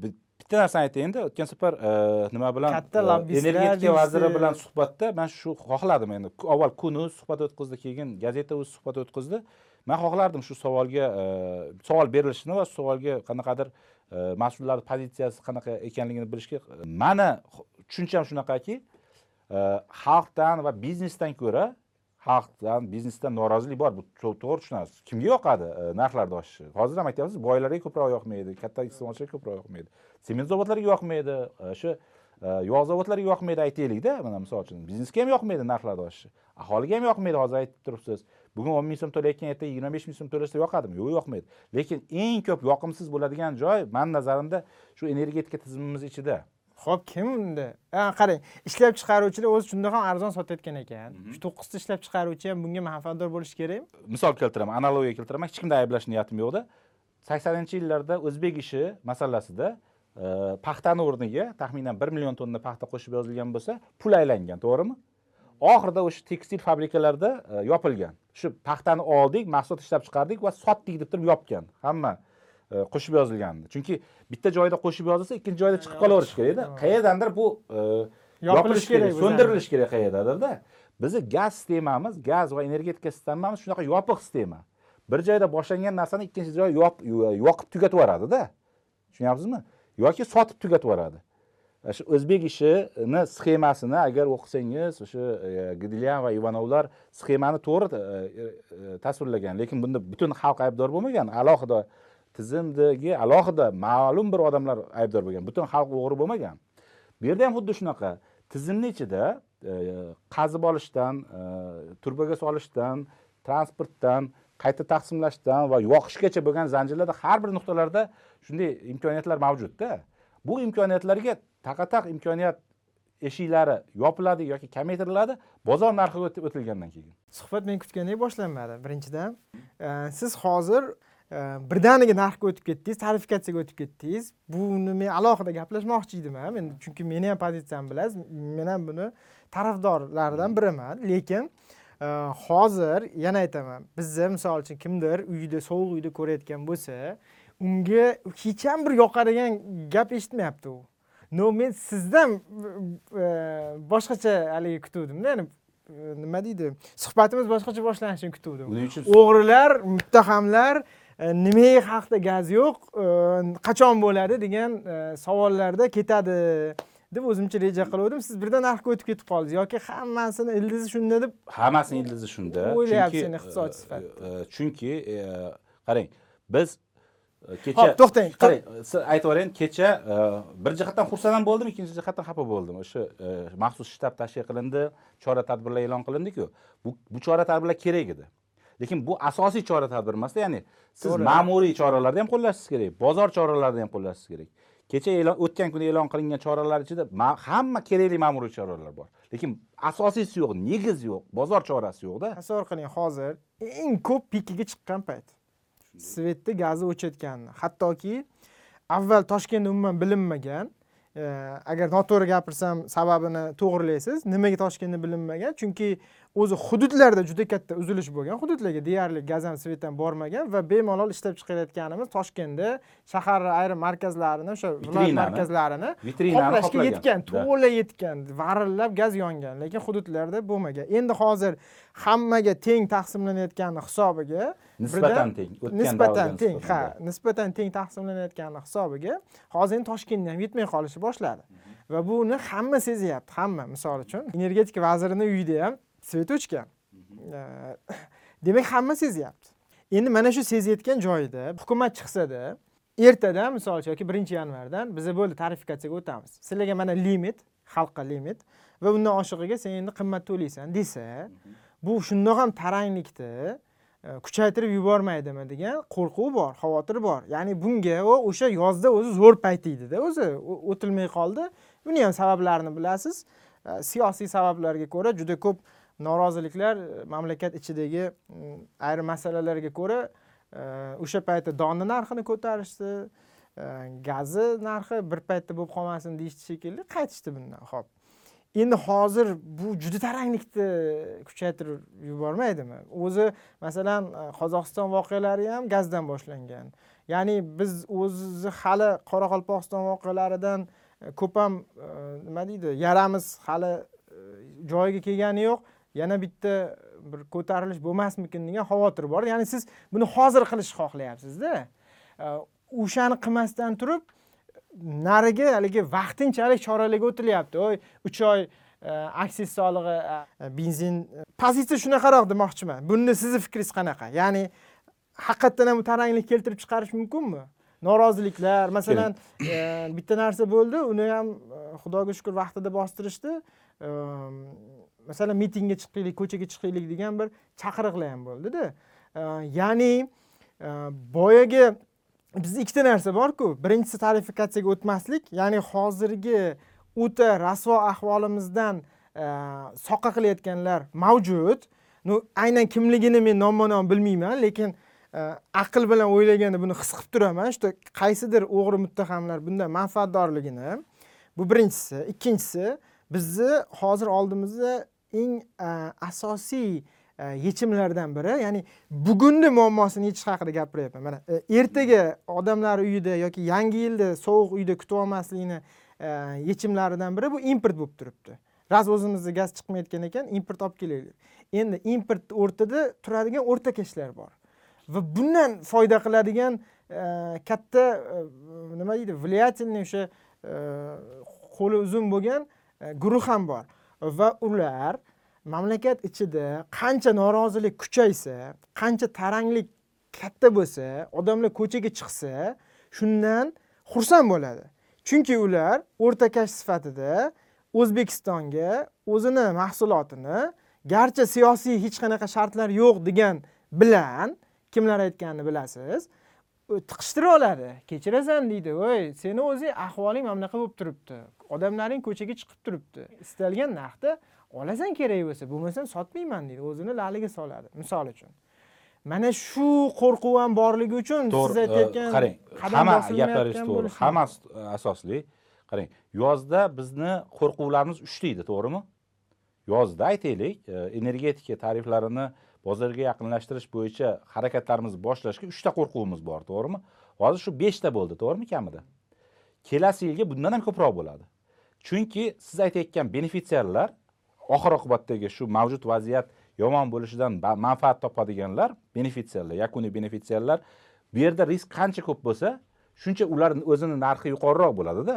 bi- bitta narsani aytayinda o'tgan safar e, nima bilan
Katta
e, energetika vaziri bilan suhbatda man shu xohladim endi. Avval kun.uz suhbat o'tkazdi keyin gazeta uz suhbat o'tkazdi. Man xohlardim shu savolga savol berilishini va savolga qanaqadir e, mas'ullar pozitsiyasi qanaqa ekanligini bilishga mani tushuncham shunaqaki xalqdan va biznesdan ko'ra xalqdan biznesdan norozilik bor. Bu to'g'ri tushunasiz kimga yoqadi e, narxlarni oshishi? Hozir ham aytyapsiz boylarga ko'proq yoqmaydi katta iste'molchilarga ko'proq yoqmaydi. Sement zavodlariga yoqmaydi e, o'sha e, yog' zavodlariga yoqmaydi aytaylikda mana misol uchun biznesga ham yoqmaydi narxlarni oshishi. Aholiga ham yoqmaydi hozir aytib turibsiz. Bugun o'n ming so'm to'layotgan ertaga yigirma besh ming so'm to'lasa yoqadimi? Yo'q yoqmaydi. Lekin eng ko'p yoqimsiz bo'ladigan joy mani nazarimda shu energetika tizimimiz ichida
ho'p kim unda? Qarang ishlab chiqaruvchilar o'zi shunda ham arzon sotayotgan ekan. Shu to'qqizta ishlab chiqaruvchi ham bunga manfaatdor bo'lishi kerakmi
misol keltiraman analogiya keltiraman hech kimni ayblash niyatim yo'qda. Saksoninchi yillarda o'zbek ishi masalasida e, paxtani o'rniga taxminan bir million tonna paxta qo'shib yozilgan bo'lsa pul aylangan to'g'rimi? Oxirida o'sha tekstil fabrikalarda e, yopilgan. Shu paxtani oldik mahsulot ishlab chiqardik va sotdik deb turib yopgan hamma qo'shib yozilgandi. Chunki bitta joyda qo'shib yozilsa ikkinchi joyda chiqib qolaverishi kerakda qayerdandir bu e, yopilishi
kerak
so'ndirilishi kerak qayerdadirda bizni gaz sistemamiz gaz va energetika sistemamiz shunaqa yopiq sistema. Bir joyda boshlangan narsani ikkinchi joy yoqib tugatib yuboradida tushunyapsizmi? Yoki sotib tugatib yuboradi E, shu o'zbek ishini sxemasini agar o'qisangiz o'sha e, gdilyan va ivanovlar sxemani to'g'ri e, e, tasvirlagan. Lekin bunda butun xalq aybdor bo'lmagan alohida tizimdagi alohida ma'lum bir odamlar aybdor bo'lgan butun xalq o'g'ri bo'lmagan. Bu yerda ham xuddi shunaqa. Tizimni ichida e, qazib olishdan e, turbaga solishdan transportdan qayta taqsimlashdan va yoqishgacha bo'lgan zanjirlarda har bir nuqtalarda shunday imkoniyatlar mavjudda. Bu imkoniyatlarga taqataq imkoniyat eshiklari yopiladi yoki kamaytiriladi bozor narxiga o'tib o'tilgandan keyin.
Suhbat men kutgandek boshlanmadi. Birinchidan e, siz hozir birdaniga narxga o'tib ketdingiz tarifikatsiyaga o'tib ketdingiz. Buni men alohida gaplashmoqchi edim ham endi chunki meni ham pozitsiyamni bilasiz men ham buni tarafdorlaridan biriman. Lekin e, hozir yana aytaman bizni misol uchun kimdir uyida sovuq uyda ko'rayotgan bo'lsa unga hech ham bir yoqadigan gap eshitmayapti u. No men sizdan e, boshqacha haligi kutuvdimda ya'ni e, nima deydi suhbatimiz boshqacha boshlanishini kutuvdim.
Buning uchun
o'g'rilar muttahamlar nimaga xalqda gaz yo'q? E, qachon bo'ladi degan e, savollarda ketadi deb o'zimcha reja qilgandim siz birdan narxga o'tib ketib qoldingiz. Yoki hammasini ildizi shunda deb
hammasini ildizi shunda.
O'ylayapsiz iqtisodchi
e,
sifatida.
e, chunki e, qarang biz e, kecha
Hop, to'xtang.
qarang siz aytib yuboring kecha e, bir jihatdan xursand ham bo'ldim ikkinchi jihatdan xafa bo'ldim. O'sha e, maxsus shtab tashkil qilindi chora tadbirlar e'lon qilindiku bu bu chora tadbirlar kerak edi lekin bu asosiy chora tadbir emasda ya'ni siz ma'muriy choralarni ham qo'llashingiz kerak bozor choralarini ham qo'llashingiz kerak. Kecha e'lon o'tgan kuni e'lon qilingan choralar ichida ma- hamma kerakli ma'muriy choralar bor. Lekin asosiysi yo'q negiz yo'q bozor chorasi yo'qda
tasavvur qiling hozir eng ko'p pikiga chiqqan payt. Svetni gazi o'chayotganini hattoki avval toshkentda umuman bilinmagan e, agar noto'g'ri gapirsam sababini to'g'rilaysiz nimaga toshkentda bilinmagan? Chunki o'zi hududlarda juda katta uzilish bo'lgan hududlarga deyarli gaz ham svet ham bormagan va bemalol ishlab chiqarayotganimiz toshkentda shahar ayrim markazlarini o'sha viloyat markazlarini qoplashga yetgan to'la yetgan varillab gaz yongan lekin hududlarda bo'lmagan. Endi hozir hammaga teng taqsimlanayotgani hisobiga
nisbatan teng
nisbatan teng ha
nisbatan.
nisbatan teng taqsimlanayotgani hisobiga hozir endi toshkentda ham yetmay qolishi boshladi. Va buni hamma sezyapti hamma. Misol uchun energetika vazirini uyida ham svet o'chgan Eh, demak hamma sezyapti. Endi mana shu sezayotgan joyida hukumat chiqsada ertadan misol uchun yoki birinchi yanvardan biza bo'ldi tarifikatsiyaga o'tamiz. Sizlarga mana limit xalqqa limit va undan oshig'iga sen endi qimmat to'laysan desa bu shundoq ham taranglikda e, kuchaytirib yubormaydimi degan qo'rquv bor xavotir bor. Ya'ni bunga o'sha yozda o'zi zo'r payt edida o'zi o'tilmay qoldi. Buni ham sabablarini bilasiz. E, siyosiy sabablarga ko'ra juda ko'p noroziliklar e, mamlakat ichidagi mm, ayrim masalalarga ko'ra e, o'sha paytda donni narxini ko'tarishdi e, gazi narxi bir paytda bo'lib qolmasin deyishdi shekilli qaytishdi bundan ho'p. Endi hozir bu juda taranglikni kuchaytirib yubormaydimi? O'zi masalan qozog'iston voqealari ham gazdan boshlangan. Ya'ni biz o'zi hali qoraqalpog'iston voqealaridan ko'p ham nima deydi yaramiz hali joyiga kelgani yo'q. Yana bitta bir ko'tarilish bo'lmasmikin degan xavotir bor. Ya'ni siz buni hozir qilishni xohlayapsizda. E, o'shani qilmasdan turib narigi haligi vaqtinchalik choralarga o'tilyapti. Oy uch oy e, aksiz solig'i e, benzin e, pozitsiya shunaqaroq demoqchiman bunda sizni fikringiz qanaqa? Ya'ni haqiqatdan ham taranglik keltirib chiqarish mumkinmi? Noroziliklar masalan e, bitta narsa bo'ldi uni ham e, xudoga shukur vaqtida bostirishdi. E, masalan mitingga chiqaylik ko'chaga chiqaylik degan bir chaqiriqlar ham bo'ldida. Ya'ni e, boyagi bizda ikkita narsa borku. Birinchisi tarifikatsiyaga o'tmaslik ya'ni hozirgi o'ta rasvo ahvolimizdan soqa soqqa qilayotganlar mavjud. Ну aynan kimligini men nomma nom bilmayman lekin e, aql bilan o'ylaganda buni his qilib turaman. Что qaysidir o'g'ri muttahamlar bundan manfaatdorligini. Bu birinchisi. Ikkinchisi bizni hozir oldimizda eng e, asosiy e, yechimlardan biri. Ya'ni bugunni muammosini yechish haqida gapiryapman. Mana e, ertaga odamlar uyida yoki yangi yilda sovuq uyda kutib olmaslikni yechimlaridan biri bu import bo'lib turibdi. Raz o'zimizda gaz chiqmayotgan ekan import olib kelaylik endi import o'rtada turadigan o'rtakashlar bor. Va bundan foyda qiladigan katta nima deydi влиятельный o'sha qo'li uzun bo'lgan guruh ham bor. Va ular mamlakat ichida qancha norozilik kuchaysa qancha taranglik katta bo'lsa odamlar ko'chaga chiqsa shundan xursand bo'ladi. Chunki ular o'rtakash sifatida o'zbekistonga o'zini mahsulotini garchi siyosiy hech qanaqa shartlar yo'q degan bilan kimlar aytganini bilasiz? U tiqishtirib oladi kechirasan deydi voy seni o'zing ahvoling mana bunaqa bo'lib turibdi. Odamlaring ko'chaga chiqib turibdi. Istalgan narxda olasan kerak bo'lsa bo'lmasam sotmayman deydi. O'zini laliga soladi misol uchun. Mana shu qo'rquv ham borligi uchun siz
to'g'ri
aytayotgan
e, qarang hamma gaplaringiz to'g'ri hammasi e, asosli. Qarang yozda bizni qo'rquvlarimiz uchta edi to'g'rimi? Yozda aytaylik e, energetika tariflarini bozorga yaqinlashtirish bo'yicha harakatlarimizni boshlashga uchta qo'rquvimiz bor to'g'rimi? Hozir shu beshta bo'ldi to'g'rimi kamida? Kelasi yilga bundan ham ko'proq bo'ladi. Chunki siz aytayotgan benefitsiarlar oxir oqibatdagi shu mavjud vaziyat yomon bo'lishidan manfaat topadiganlar benefitsiarlar yakuniy benefitsiarlar bu yerda risk qancha ko'p bo'lsa shuncha ular o'zini narxi yuqoriroq bo'ladida.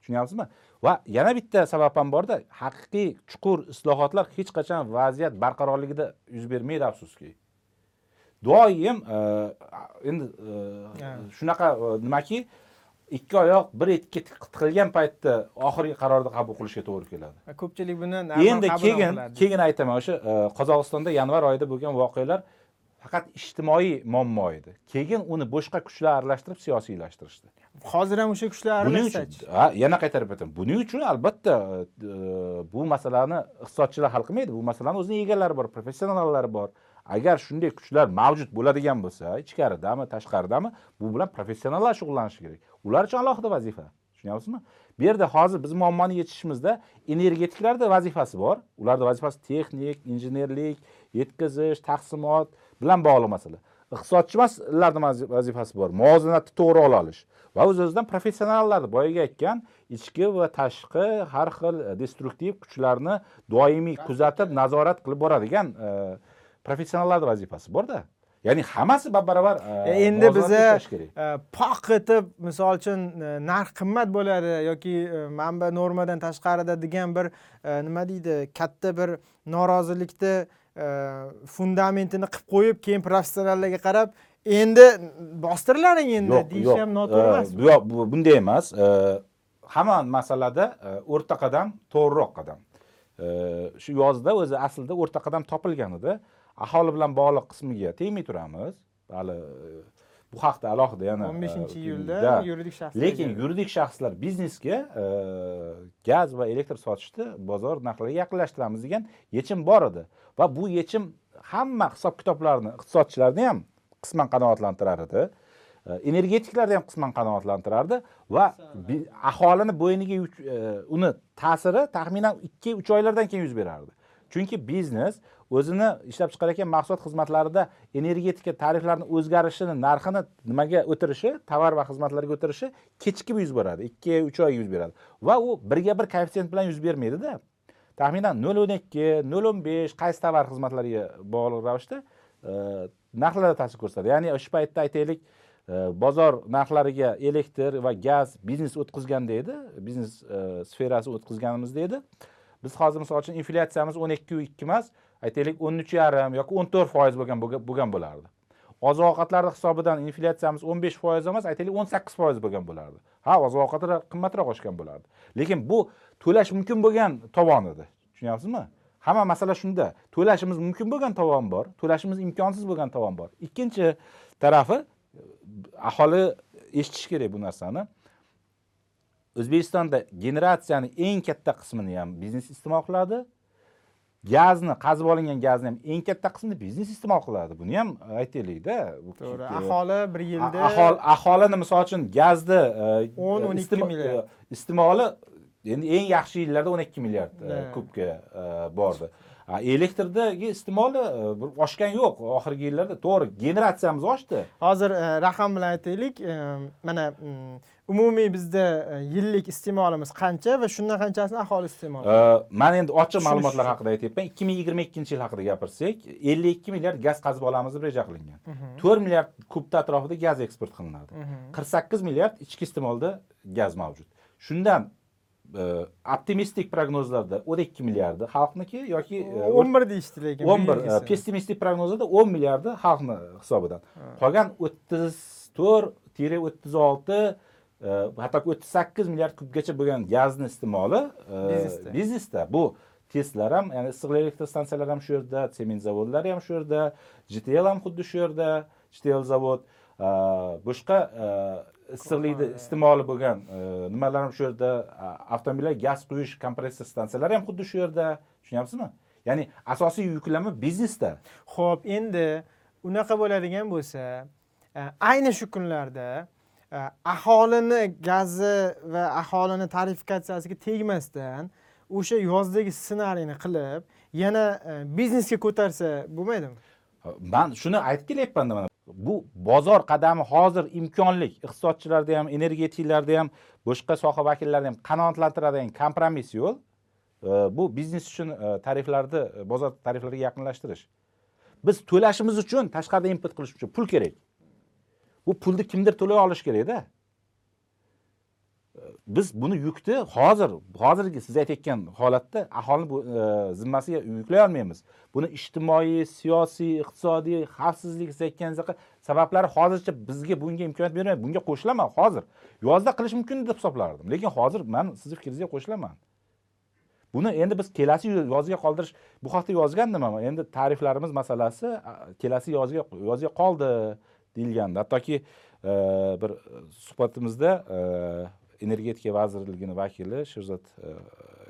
Tushunyapsizmi? Va yana bitta sabab ham borda. Haqiqiy chuqur islohotlar hech qachon vaziyat barqarorligida yuz bermaydi afsuski. Doim e, endi e, shunaqa e, nimaki ikki oyoq bir etga tiq- tiqilgan paytda oxirgi qarorni qabul qilishga to'g'ri keladi.
Ko'pchilik buni
endi keyin keyin aytaman o'sha qozog'istonda yanvar oyida bo'lgan voqealar faqat ijtimoiy muammo edi. Keyin uni boshqa kuchlar aralashtirib siyosiylashtirishdi
hozir ham o'sha kuchlar aralashsachi
ha yana qaytarib aytaman. Buning uchun albatta e, bu masalani iqtisodchilar hal qilmaydi. Bu masalani o'zini egalari bor professionallari bor. Agar shunday kuchlar mavjud bo'ladigan bo'lsa ichkaridami tashqaridami bu bilan professionallar shug'ullanishi kerak. Ular uchun alohida vazifa. Tushunyapsizmi bu yerda hozir biz muammoni yechishimizda energetiklarda vazifasi bor. Ularni vazifasi texnik injenerlik yetkazish taqsimot bilan bog'liq masala iqtisodchilarni vazi- vazifasi bor. Muvozanatni to'g'ri ola olish. Va o'z o'zidan professionallarni boyagi aytgan ichki va tashqi har xil e, destruktiv kuchlarni doimiy kuzatib nazorat qilib boradigan e, professionallarni vazifasi borda. Ya'ni hammasi bab baravar e,
endi biza poq etib misol uchun narx qimmat bo'ladi yoki manba normadan tashqarida degan bir nima deydi katta bir norozilikni fundamentini qilib qo'yib keyin professionallarga qarab endi bostirilaring endi deyish ham noto'g'ri emas.
bu yo'q bu bunday emas. Hamma masalada e, o'rta qadam to'g'riroq qadam. Shu yozda o'zi aslida o'rta qadam topilgan edi. Aholi bilan bog'liq qismiga tegmay turamiz. Hali bu haqda alohida yana
15
e,
iyulda
da.
yuridik shaxslar
lekin yuridik shaxslar biznesga e, gaz va elektr sotishni bozor narxlariga yaqinlashtiramiz degan yechim bor edi. Va bu yechim hamma hisob kitoblarni iqtisodchilarni ham qisman qanoatlantirar edi. E, energetiklarni ham qisman qanoatlantirardi va aholini bo'yniga uni ta'siri taxminan ikki uch oylardan keyin yuz berardi. Chunki biznes o'zini ishlab chiqarayotgan mahsulot xizmatlarida energetika tariflarini o'zgarishini narxini nimaga o'tirishi tovar va xizmatlarga o'tirishi kechikib yuz beradi ikki uch oy yuz beradi. Va u birga bir koeffitsient bilan yuz bermaydida taxminan nol o'n ikki nol o'n besh qaysi tovar xizmatlarga bog'liq ravishda e, narxlarda ta'sir ko'rsatadi. Ya'ni o'sha paytda aytaylik e, bozor narxlariga elektr va gaz biznes o'tkazganda edi biznes e, sferasi o'tkazganimizda edi. Biz hozir misol uchun inflyatsiyamiz o'n ikki ikki emas aytaylik o'n uch yarim yoki o'n to'rt foiz bo'lgan bo'lgan bo'lardi. Oziq ovqatlarni hisobidan inflyatsiyamiz o'n besh foiz emas aytaylik o'n sakkiz foiz bo'lgan bo'lardi. Ha oziq ovqatlar qimmatroq oshgan bo'lardi. Lekin bu to'lash mumkin bo'lgan tovon edi tushunyapsizmi? Hamma masala shunda. To'lashimiz mumkin bo'lgan tovon bor to'lashimiz imkonsiz bo'lgan tovon bor. Ikkinchi tarafi e, aholi eshitishi kerak bu narsani. O'zbekistonda generatsiyani eng katta qismini ham biznes iste'mol qiladi. Gazni qazib olingan gazni ham eng katta qismini biznes iste'mol qiladi. Buni ham aytaylikda.
To'g'ri.
e,
aholi bir yilda
ahol aholini misol uchun gazni
10-12
istemo-
milliard.
e, iste'moli endi eng yaxshi yillarda o'n ikki milliard e, kubga e, bordi elektrdagi iste'moli e, bir oshgani yo'q. Oxirgi yillarda to'g'ri generatsiyamiz oshdi.
Hozir e, raqam bilan aytaylik e, mana umumiy bizda yillik iste'molimiz qancha va shundan qanchasini aholi iste'mol
E, man endi ochiq ma'lumotlar haqida aytyapman. ikki ming yigirma ikkinchi yil haqida gapirsak ellik ikki milliard gaz qazib olamiz deb reja qilingan.
Mhm.
to'rt milliard kubni atrofida gaz eksport qilinadi.
Mhm.
qirq sakkiz milliard ichki iste'molda gaz mavjud. Shundan optimistik prognozlarda o'n ikki milliardi xalqniki yoki e,
o'n bir deyishdi lekin
o'n bir
belgisi.
e, pessimistik prognozlarda o'n milliardi xalqni hisobidan qolgan o'ttiz to'rt tire o'ttiz olti e, hattoki o'ttiz sakkiz milliard kubgacha bo'lgan gazni iste'moli e,
Biznesda.
bu testlar ham ya'ni issiqlik elektr stansiyalar ham shu yerda sement zavodlari ham shu yerda gtl ham xuddi shu yerda gtl zavod e, boshqa e, issiqlikni iste'moli bo'lgan e, nimalar ham shu yerda avtomobillar gaz quyish kompressor stansiyalari ham xuddi shu yerda tushunyapsizmi? Ya'ni asosiy yuklama biznesda.
Xo'p, endi unaqa bo'ladigan bo'lsa, e, ayni shu kunlarda e, aholini gazi va aholini tarifikatsiyasiga tegmasdan o'sha yozdagi ssenariyni qilib, yana e, biznesga ko'tarsa bo'lmaydimi?
man shuni aytib kelyapmanda mana bu bozor qadami hozir imkonlik. Iqtisodchilarda ham energetiklarda ham boshqa soha vakillarida ham qanoatlantiradigan kompromiss yo'l. Bu biznes uchun e, tariflarni e, bozor tariflariga yaqinlashtirish. Biz to'lashimiz uchun tashqaridan import qilish uchun pul kerak. Bu pulni kimdir to'lay olishi kerakda. Biz buni yukni hozir hozirgi siz aytayotgan holatda aholini e, zimmasiga yuklay olmaymiz. Buni ijtimoiy siyosiy iqtisodiy xavfsizlik siz aytgan sabablari hozircha bizga bunga imkoniyat bermaydi. Bunga qo'shilaman hozir. Yozda qilish mumkin deb hisoblardim. Lekin hozir man sizni fikringizga qo'shilaman. Buni endi biz kelasi yozga qoldirish bu haqda yozgandim man endi tariflarimiz masalasi kelasi yozga yozga qoldi deyilgandi. Hattoki e, bir suhbatimizda e, energetika vazirligini vakili sherzod e,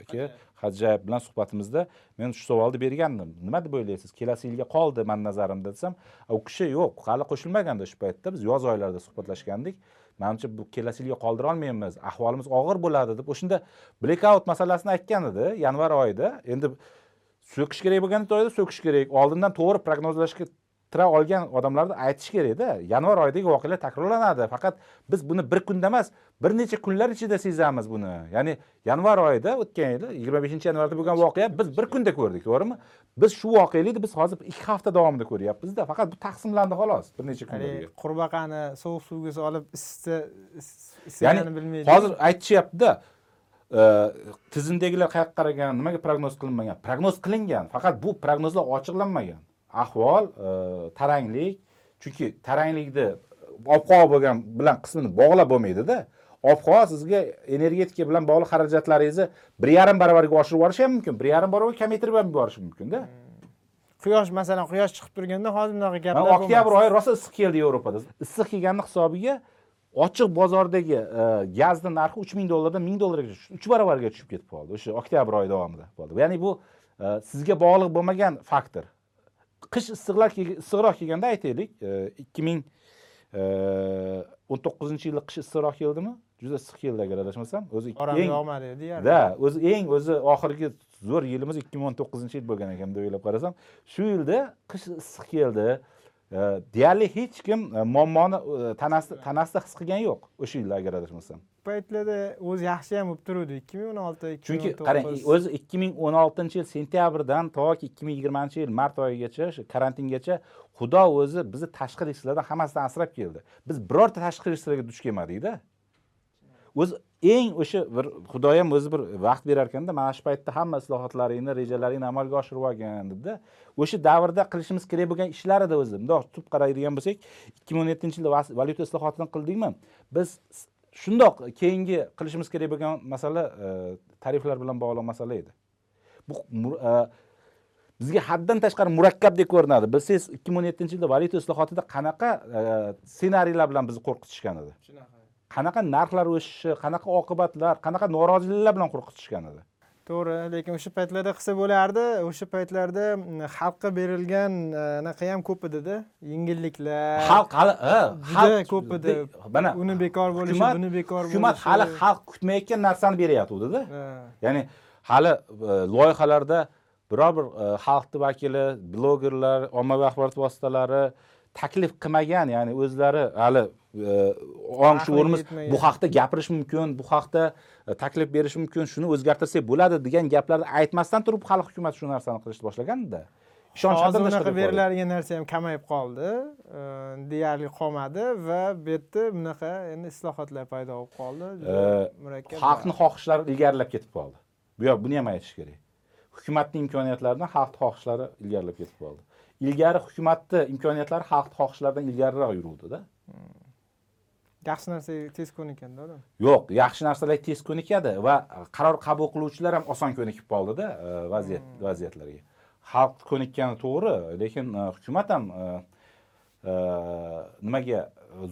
aka hajjayev bilan suhbatimizda men shu savolni bergandim. Nima deb o'ylaysiz? Kelasi yilga qoldi mani nazarimda desam u kishi yo'q hali qo'shilmagandi o'sha paytda. Biz yoz oylarida suhbatlashgandik. Manimcha bu kelasi yilga qoldira olmaymiz. Ahvolimiz og'ir bo'ladi deb o'shanda blekaut masalasini aytgan edi yanvar oyida. Endi so'kish kerak bo'lgan joyda so'kish kerak. Oldindan to'g'ri prognozlashga tira olgan odamlarni aytish kerakda yanvar oyidagi voqealar takrorlanadi. Faqat biz buni bir kunda emas bir necha kunlar ichida sezamiz buni. Ya'ni yanvar oyida o'tgan yili yigirma beshinchi yanvarda bo'lgan voqea biz bir kunda ko'rdik to'g'rimi? Biz shu voqelikni biz hozir ikki hafta davomida ko'ryapmizda faqat bu taqsimlandi xolos bir necha kunga
haligi qurbaqani sovuq suvga solib isitsa is-
ya'ni
bilmaydi.
hozir aytishyaptida e, tizimdagilar qayoqqa qaragan nimaga prognoz qilinmagan? Prognoz qilingan faqat bu prognozlar ochiqlanmagan ahvol e, taranglik. Chunki taranglikni ob havo bo'lgan bilan qismini bog'lab bo'lmaydida ob havo sizga energetika bilan bog'liq xarajatlaringizni bir yarim baravarga oshirib yuborishi ham mumkin bir yarim baravarga kamaytirib ham yuborishi mumkinda
quyosh masalan quyosh chiqib turganda hozir bunaqa gaplar
oktyabr oyi rosa issiq keldi yevropada. Issiq kelganni hisobiga ochiq bozordagi e, gazni narxi uch ming dollardan ming dollarga uch baravarga tushib ketib qoldi. O'sha oktyabr oyi davomida bo'ldi ya'ni bu e, sizga bog'liq bo'lmagan faktor qish issiqlar issiqroq kelganda aytaylik ikki ming o'n to'qqizinchi yilda qish issiqroq keldimi? Juda issiq keldi agar adashmasam. O'zi eng
yog'madi deyarli
da o'zi eng o'zi oxirgi zo'r yilimiz ikki ming o'n to'qqizinchi yil bo'lgan ekan deb o'ylab qarasam shu yilda qish issiq keldi. E, deyarli hech kim e, muammoni e, tanasida tanasida his qilgani yo'q o'sha yilda agar adashmasam
paytlarda o'zi yaxshi ham bo'lib turuvdi. ikki ming o'n olti
chunki qarang o'zi ikki ming o'n oltinchi yil sentyabrdan toki ikki ming yigirmanchi yil mart oyigacha o'sha karantingacha xudo o'zi bizni tashqi risklardan hammasidan asrab keldi. Biz birorta tashqi risklarga duch kelmadikda. O'zi eng o'sha bir xudoyam o'zi bir vaqt berar ekanda mana shu paytda hamma islohotlaringni rejalaringni amalga oshirib olgin debda. O'sha davrda qilishimiz kerak bo'lgan ishlar edi o'zi bundoq tutib qaraydigan bo'lsak ikki ming o'n yettinchi yilda valyuta islohotini qildikmi? Biz shundoq keyingi qilishimiz kerak bo'lgan masala e, tariflar bilan bog'liq masala edi. Bu e, bizga haddan tashqari murakkabdek ko'rinadi. Bilsangiz ikki ming o'n yettinchi yilda valyuta islohotida qanaqa e, ssenariylar bilan bizni qo'rqitishgan edi? Qanaqa narxlar o'sishi qanaqa oqibatlar qanaqa noroziliklar bilan qo'rqitishgan edi
to'g'ri lekin o'sha paytlarda qilsa bo'lardi. O'sha paytlarda mm, xalqqa berilgan e, anaqa ham ko'p edida yengilliklar.
Xalq hali ha,
juda ko'p edi.
Mana
uni bekor bo'lishi
hukumat-
buni bekor
hukumat
bo'lishi.
hali xalq kutmayotgan narsani
Ha.
ya'ni hali e, loyihalarda biror bir e, xalqni vakili blogerlar ommaviy axborot vositalari taklif qilmagan ya'ni o'zlari hali e, ong
yetmagan.
bu haqda gapirish mumkin bu haqda e, taklif berish mumkin shuni o'zgartirsak bo'ladi degan gaplarni aytmasdan turib hali hukumat shu narsani qilishni boshlaganda ishonch
hozir unaqa beriladigan narsa ham kamayib qoldi. Deyarli qolmadi va bu yerda bunaqa endi islohotlar paydo bo'lib qoldi. Murakkab
xalqni xohishlari ilgarilab ketib qoldi. Bu yoq buni ham aytish kerak. Hukumatni imkoniyatlaridan xalqni xohishlari ilgarilab ketib qoldi. Ilgari hukumatni imkoniyatlari xalqni xohishlaridan ilgariroq yuruvdida
yaxshi narsaga tez ko'nikanda odam.
Yo'q yaxshi narsalar tez ko'nikadi va qaror qabul qiluvchilar ham oson ko'nikib qoldida e, vaziyat vaziyatlarga. Xalq ko'nikkani to'g'ri lekin e, hukumat ham e, nimaga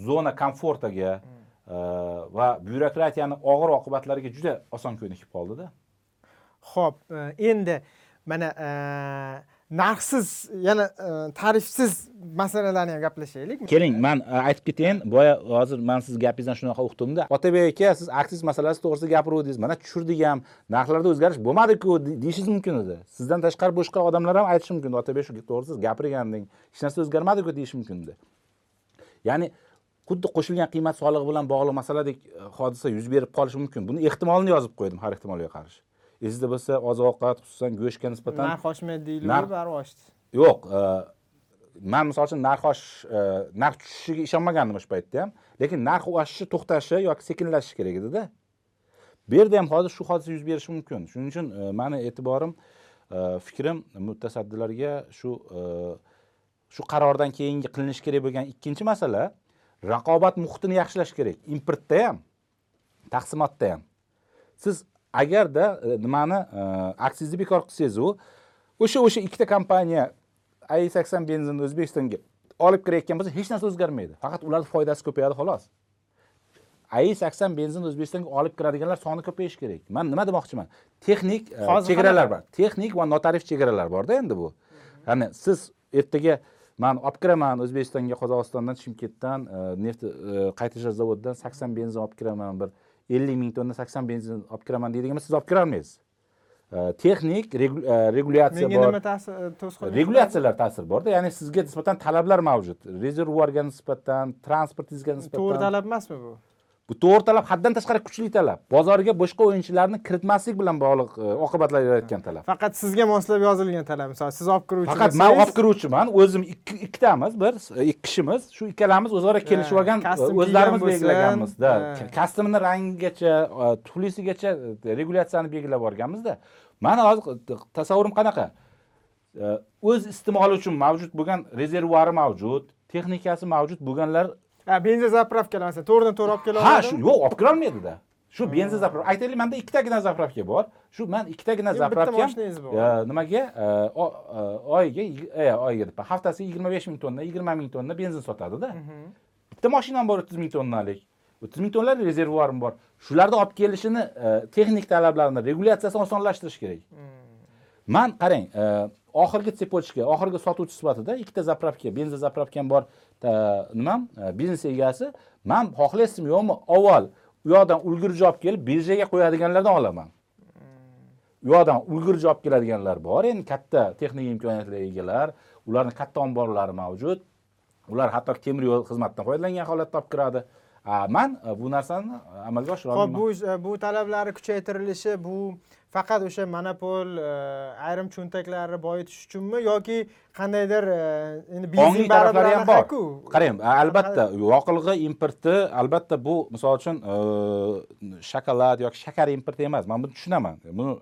zona komfortiga e, va byurokratiyani og'ir oqibatlariga juda oson ko'nikib qoldida.
Ho'p endi mana narxsiz yana e, tarifsiz masalalarni ham gaplashaylik.
Keling man e, aytib ketayin boya hozir man siz gapingizdan shunaqa uqdimda. Otabek aka siz aksiz masalasi to'g'risida gapiruvdingiz mana tushirdik ham narxlarda o'zgarish bo'lmadiku deyishingiz mumkin edi. Sizdan tashqari boshqa odamlar ham aytishi mumkin otabek shu to'g'ri siz gapirganding hech narsa o'zgarmadiku deyishi mumkin edi. Ya'ni xuddi qo'shilgan qiymat solig'i bilan bog'liq masaladek e, hodisa yuz berib qolishi mumkin. Buni ehtimolini yozib qo'ydim har ehtimolga qarshi. Esingizda bo'lsa oziq ovqat xususan go'shtga nisbatan
narx oshmaydi deyiladi
Narx-
baribir oshdi
yo'q e, man misol uchun narx oshish e, narx tushishiga ishonmagandim o'sha paytda ham. Lekin narx oshishi to'xtashi yoki sekinlashishi kerak edida. Bu yerda ham hozir shu hodisa yuz berishi mumkin. Shuning uchun e, mani e'tiborim fikrim mutasaddilarga shu shu qarordan keyingi qilinishi kerak bo'lgan ikkinchi masala raqobat muhitini yaxshilash kerak. Importda ham taqsimotda ham. Siz agarda e, nimani e, aksizni bekor qilsangizu o'sha o'sha ikkita kompaniya ai sakson benzinni o'zbekistonga olib kirayotgan bo'lsa hech narsa o'zgarmaydi. Faqat ularni foydasi ko'payadi xolos. Ai sakson benzinni o'zbekistonga olib kiradiganlar soni ko'payishi kerak. Man nima demoqchiman? Texnik e, chegaralar bor. Texnik va notarif chegaralar borda endi bu. Ya'ni siz ertaga man olib kiraman o'zbekistonga qozog'istondan chimkentdan e, neft e, qayta ishlash zavodidan sakson benzin olib kiraman bir ellik ming tonna sakson benzin olib kiraman deydigan bo'lsa siz olib kirolmaysiz. E, texnik regu- e, regulyatsiya
menga
bor.
nima ta'sir to'sqinlik
regulyatsiyalar ta'sir borda ya'ni sizga nisbatan talablar mavjud. Rezervuarga nisbatan transportingizga
to'g'ri
nisbatan
talab emasmi bu
bu to'g'ri talab haddan tashqari kuchli talab. Bozorga boshqa o'yinchilarni kiritmaslik bilan bog'liq e, oqibatlar yaratgan talab.
faqat sizga moslab yozilgan talab. Misol siz olib kiruvchi
faqat man
bo'lsangiz,
olib kiruvchiman o'zim ikki- ikkitamiz bir ikki kishimiz shu ikkalamiz o'zaro kelishib olgan e, o'zlarimiz belgilaganmizda.
ha.
kostyumni rangigacha e, tuflisigacha e, regulyatsiyani belgilab borganmizda mani hozir tasavvurim qanaqa? E, o'z iste'moli uchun mavjud bo'lgan rezervuari mavjud texnikasi mavjud bo'lganlar
ha benzin zapravkalar masalan to'g'ridan to'g'ri olib kela
ha shu yo'q olib kirolmaydida shu benzin zapravka aytaylik manda ikkitagina zapravka bor. Shu man ikkitagina zapravkam e, nimaga? E, e, oyiga yig- e, oyiga deb haftasiga yigirma besh ming tonna yigirma ming tonna benzin sotadida
Mhm.
bitta mashinam bor o'ttiz ming tonnalik. O'ttiz ming tonnalik rezervuarim bor. Shularni olib kelishini e, texnik talablarini regulyatsiyasini osonlashtirish kerak. Man qarang e, oxirgi цепочка oxirgi sotuvchi sifatida ikkita zapravka benzin zapravkam bor. Nima? Nimam biznes egasi. Man xohlaysizmi yo'qmi? Avval u yoqdan ulgurji olib kelib birjaga qo'yadiganlardan olaman. U yoqdan ulgurji olib keladiganlar bor. Endi katta texnik imkoniyatlarga egalar ularni katta omborlari mavjud. Ular hatto temir yo'l xizmatidan foydalangan holatda olib kiradi. Man e, bu narsani e, amalga oshira
Xo'p,
olmayman
bu bu talablari kuchaytirilishi bu faqat o'sha monopol e, ayrim cho'ntaklarni boyitish uchunmi yoki qandaydir e, endi baribir
taraflari ham bor. qarang albatta yoqilg'i importi albatta bu misol uchun e, shokolad yoki shakar importi emas. Man buni tushunaman. Buni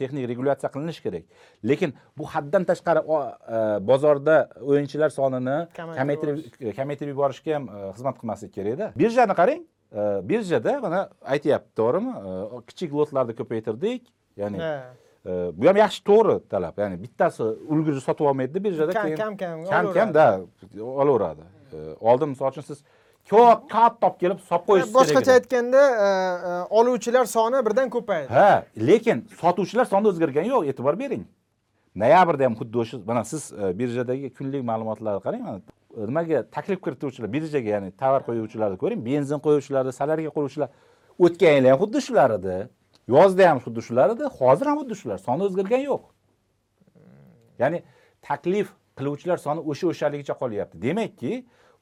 texnik regulyatsiya qilinishi kerak. Lekin bu haddan tashqari bozorda o'yinchilar sonini
Kamaytirib
kamaytirib yuborishga ham xizmat qilmaslik kerakda birjani qarang birjada mana aytyapti to'g'rimi? Kichik lotlarni ko'paytirdik ya'ni e, bu ham yaxshi to'g'ri talab. Ya'ni bittasi ulgurji sotib olmaydida birjada keyin-
kam- kam
kam kam
olaveradi.
E, oldin misol uchun siz ko'p katta olib kelib solib qo'yishingiz
boshqacha
kerak edi.
aytganda e, oluvchilar soni birdan ko'paydi.
Ha lekin sotuvchilar soni o'zgargani yo'q e'tibor bering. Noyabrda ham xuddi o'sha mana siz birjadagi kunlik ma'lumotlarni qarang mana nimaga taklif kirituvchilar birjaga ya'ni tovar qo'yuvchilarni ko'ring benzin qo'yuvchilarni solarga qo'yuvchilar o'tgan yil ham xuddi shular edi yozda ham xuddi shular edi hozir ham xuddi shular. Soni o'zgargani yo'q. Ya'ni taklif qiluvchilar soni o'sha o'shaligicha qolyapti. Demakki